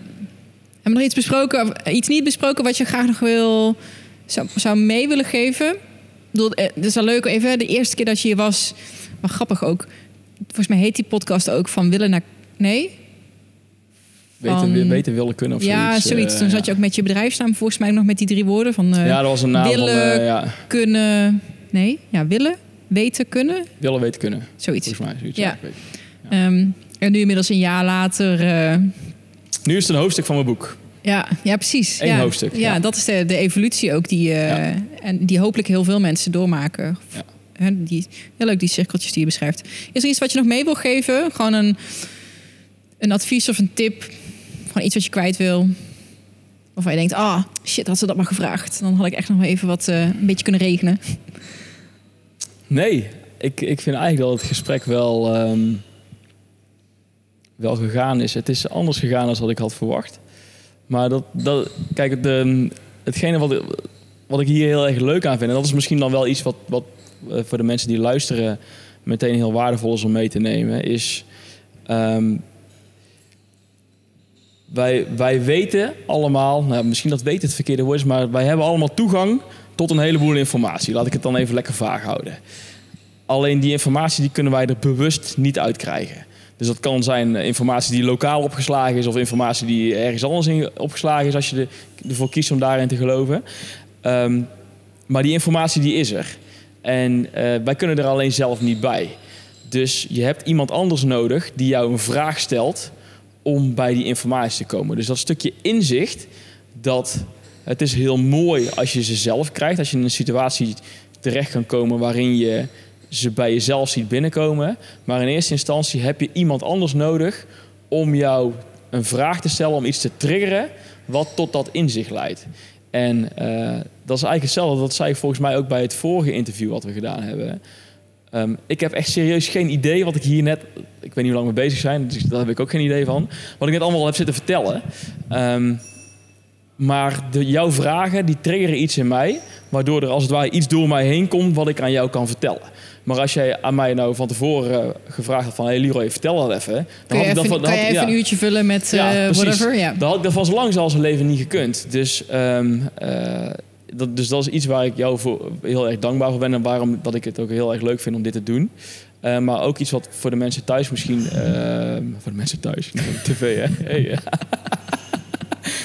A: hebben we nog iets besproken, of iets niet besproken wat je graag nog wil zou, zou mee willen geven? Ik bedoel, eh, het is wel leuk even. De eerste keer dat je hier was, maar grappig ook. Volgens mij heet die podcast ook van willen naar nee.
B: Weten,
A: Van-
B: weten willen kunnen of
A: ja,
B: zoiets.
A: zoiets.
B: eh,
A: Toen zat je ook met je bedrijfsnaam volgens mij nog met die drie woorden van eh,
B: Ja, dat was een naam
A: willen-
B: van... eh, ja,
A: kunnen. Nee, ja, willen, weten, kunnen,
B: willen, weten, kunnen.
A: zoiets.
B: Volgens mij. Zoiets,
A: Ja. Ehm, en nu inmiddels een jaar later.
B: Nu is het een hoofdstuk van mijn boek.
A: ja, ja, precies.
B: Eén
A: ja.
B: hoofdstuk,
A: Ja,
B: ja.
A: dat is de, de evolutie ook die,
B: Ja.
A: en die hopelijk heel veel mensen doormaken.
B: Ja.
A: Hè, die, heel leuk die cirkeltjes die je beschrijft. Is er iets wat je nog mee wil geven? Gewoon een, een advies of een tip? Gewoon iets wat je kwijt wil? Waarvan je denkt, ah, shit, had ze dat maar gevraagd. Dan had ik echt nog wel even wat, eh, een beetje kunnen regenen.
B: Nee, ik, ik vind eigenlijk dat het gesprek wel, ehm, wel gegaan is. Het is anders gegaan dan wat ik had verwacht. Maar dat, dat, kijk, de, hetgene wat, wat ik hier heel erg leuk aan vind... en dat is misschien dan wel iets wat, wat eh, voor de mensen die luisteren... meteen heel waardevol is om mee te nemen... is ehm, wij, wij weten allemaal... Nou, misschien dat weten het verkeerde woord maar wij hebben allemaal toegang tot een heleboel informatie. Laat ik het dan even lekker vaag houden. Alleen die informatie die kunnen wij er bewust niet uitkrijgen. Dus dat kan zijn eh, informatie die lokaal opgeslagen is... of informatie die ergens anders in opgeslagen is... als je er- ervoor kiest om daarin te geloven. Ehm, maar die informatie die is er. En eh, wij kunnen er alleen zelf niet bij. Dus je hebt iemand anders nodig die jou een vraag stelt... om bij die informatie te komen. Dus dat stukje inzicht... dat het is heel mooi als je ze zelf krijgt... als je in een situatie terecht kan komen waarin je ze bij jezelf ziet binnenkomen. Maar in eerste instantie heb je iemand anders nodig om jou een vraag te stellen, om iets te triggeren wat tot dat inzicht leidt. En eh, dat is eigenlijk hetzelfde. Dat zei ik volgens mij ook bij het vorige interview wat we gedaan hebben. Ehm, ik heb echt serieus geen idee wat ik hier net... Ik weet niet hoe lang we bezig zijn, dus daar heb ik ook geen idee van. Wat ik net allemaal heb zitten vertellen. Ehm, maar de, jouw vragen, die triggeren iets in mij... waardoor er als het ware iets door mij heen komt... wat ik aan jou kan vertellen. Maar als jij aan mij nou van tevoren eh, gevraagd had van... hé hey Leroy, vertel dat even. Dan
A: Kun je
B: had ik dat van- dan
A: kan je
B: had-
A: even
B: ja.
A: een uurtje vullen met
B: Ja,
A: eh, whatever? Ja.
B: Dan had ik dat van zo lang als leven niet gekund. Dus, ehm, eh, dat, dus dat is iets waar ik jou voor heel erg dankbaar voor ben. En waarom dat ik het ook heel erg leuk vind om dit te doen. Maar ook iets wat voor de mensen thuis misschien... ehm, voor de mensen thuis, tv hè. Hey.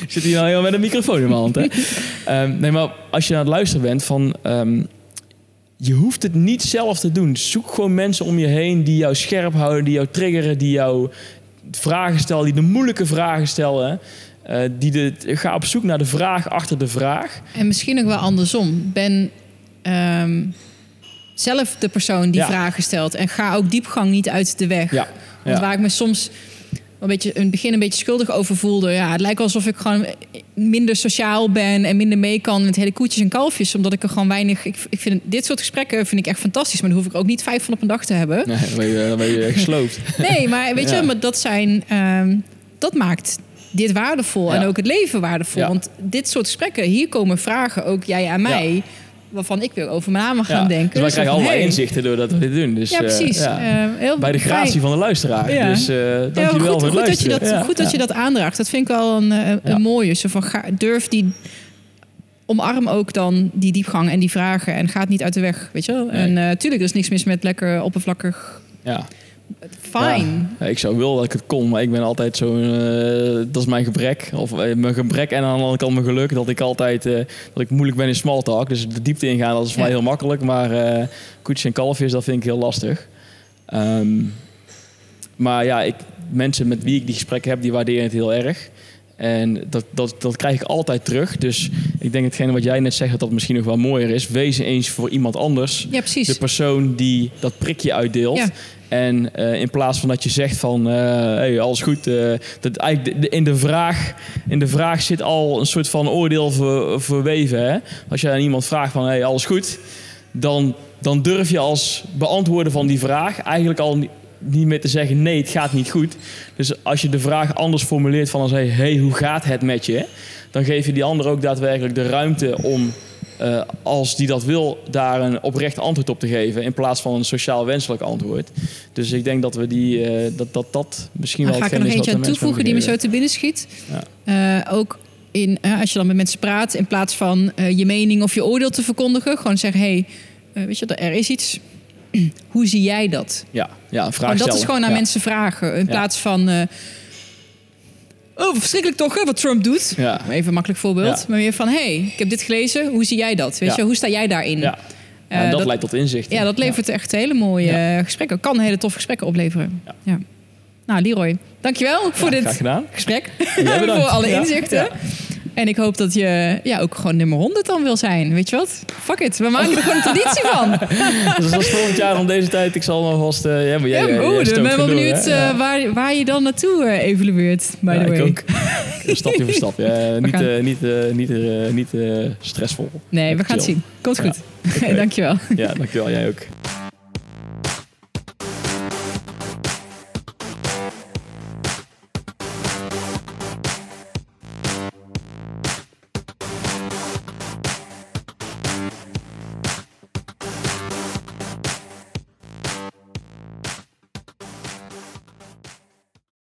B: Ik zit hier nou helemaal met een microfoon in mijn hand hè. Ehm, nee, maar als je aan het luisteren bent van... je hoeft het niet zelf te doen. Zoek gewoon mensen om je heen die jou scherp houden, die jou triggeren, die jou vragen stellen, die de moeilijke vragen stellen. Eh, die de, ga op zoek naar de vraag achter de vraag.
A: En misschien ook wel andersom. Ben ehm, zelf de persoon die
B: Ja.
A: vragen stelt. En ga ook diepgang niet uit de weg.
B: Ja,
A: Want
B: ja.
A: waar ik me soms een beetje in het begin een beetje schuldig over voelde. Ja, het lijkt alsof ik gewoon minder sociaal ben en minder mee kan met hele koetjes en kalfjes. Omdat ik er gewoon weinig. Ik, ik vind dit soort gesprekken vind ik echt fantastisch. Maar dan hoef ik ook niet vijf van op een dag te hebben.
B: Nee, dan ben je, dan ben je gesloopt.
A: Nee, maar weet je, maar dat zijn. ehm, dat maakt dit waardevol en ook het leven waardevol.
B: Ja.
A: Want dit soort gesprekken, hier komen vragen ook jij aan mij. Waarvan ik weer over mijn namen gaan
B: Ja.
A: denken.
B: Dus wij
A: Zo
B: krijgen allemaal
A: hey.
B: inzichten doordat we dit doen. Dus,
A: Ja,
B: eh,
A: precies.
B: ja.
A: Eh, heel
B: Bij de gratie
A: fijn.
B: van de luisteraar.
A: Ja.
B: Dus
A: Ja,
B: dankjewel
A: goed,
B: voor het
A: goed, dat je dat, goed dat je dat aandraagt. Dat vind ik wel een, een mooie. Zo van, ga, durf die... Omarm ook dan die diepgang en die vragen. En ga het niet uit de weg, weet je wel.
B: Nee.
A: En eh tuurlijk, er is niks mis met lekker oppervlakkig...
B: Ja.
A: Fijn.
B: Ja, ik zou willen dat ik het kon, maar ik ben altijd zo. eh, dat is mijn gebrek. Of eh, mijn gebrek en aan de andere kant mijn geluk. Dat ik altijd eh, dat ik moeilijk ben in small talk. Dus de diepte ingaan, dat is voor
A: Ja.
B: mij heel makkelijk. Maar eh koetjes en kalfjes, dat vind ik heel lastig. Ehm, maar ja, ik, mensen met wie ik die gesprekken heb, die waarderen het heel erg. En dat, dat, dat krijg ik altijd terug. Dus ik denk hetgene wat jij net zegt, dat dat misschien nog wel mooier is. Wees eens voor iemand anders
A: Ja, precies.
B: de persoon die dat prikje uitdeelt.
A: Ja.
B: En eh, in plaats van dat je zegt van, eh hey, alles goed. eh, dat eigenlijk in, de vraag, in de vraag zit al een soort van oordeel ver, verweven. Hè? Als je aan iemand vraagt van, hey, alles goed. Dan, dan durf je als beantwoorden van die vraag eigenlijk al ni- niet meer te zeggen, nee, het gaat niet goed. Dus als je de vraag anders formuleert van, als, hey, hey, hoe gaat het met je? Dan geef je die ander ook daadwerkelijk de ruimte om eh, als die dat wil, daar een oprecht antwoord op te geven. In plaats van een sociaal wenselijk antwoord. Dus ik denk dat we die, eh, dat, dat, dat misschien wel
A: ga ik er nog eentje aan toevoegen die me zo te binnen schiet. Eh, ook in, als je dan met mensen praat, in plaats van je mening of je oordeel te verkondigen, gewoon zeggen: hé, hey, weet je, er is iets. Hoe zie jij dat?
B: Ja, ja een vraag
A: Gewoon, dat
B: stellen.
A: is gewoon aan
B: ja.
A: mensen vragen. In
B: Ja.
A: plaats van. Oh, verschrikkelijk toch, hè, wat Trump doet.
B: Ja.
A: Even een makkelijk voorbeeld.
B: Ja.
A: Maar meer van: hey, ik heb dit gelezen. Hoe zie jij dat? Weet je, hoe sta jij daarin?
B: Ja.
A: Eh,
B: dat,
A: dat-
B: leidt tot inzicht.
A: Ja, dat levert echt hele mooie gesprekken. Kan hele toffe gesprekken opleveren.
B: Ja.
A: Nou, Leroy, dankjewel voor dit gesprek. Voor alle inzichten.
B: Ja.
A: En ik hoop dat je ja, ook gewoon nummer 100 dan wil zijn. Weet je wat? Fuck it. We maken er gewoon een traditie van.
B: Dus is volgend jaar om deze tijd. Ik zal vast... eh ja, maar jij,
A: Ja, maar
B: stookt
A: ik ben wel
B: door,
A: benieuwd?
B: Ja.
A: eh, waar, waar je dan naartoe evolueert. By
B: Ja,
A: the way.
B: ik ook. Stapje voor stapje. Eh, niet
A: gaan-
B: niet, niet, niet stressvol.
A: Nee, we gaan het zien. Komt
B: Ja.
A: goed. Dankjewel.
B: Ja, dankjewel. Jij ook.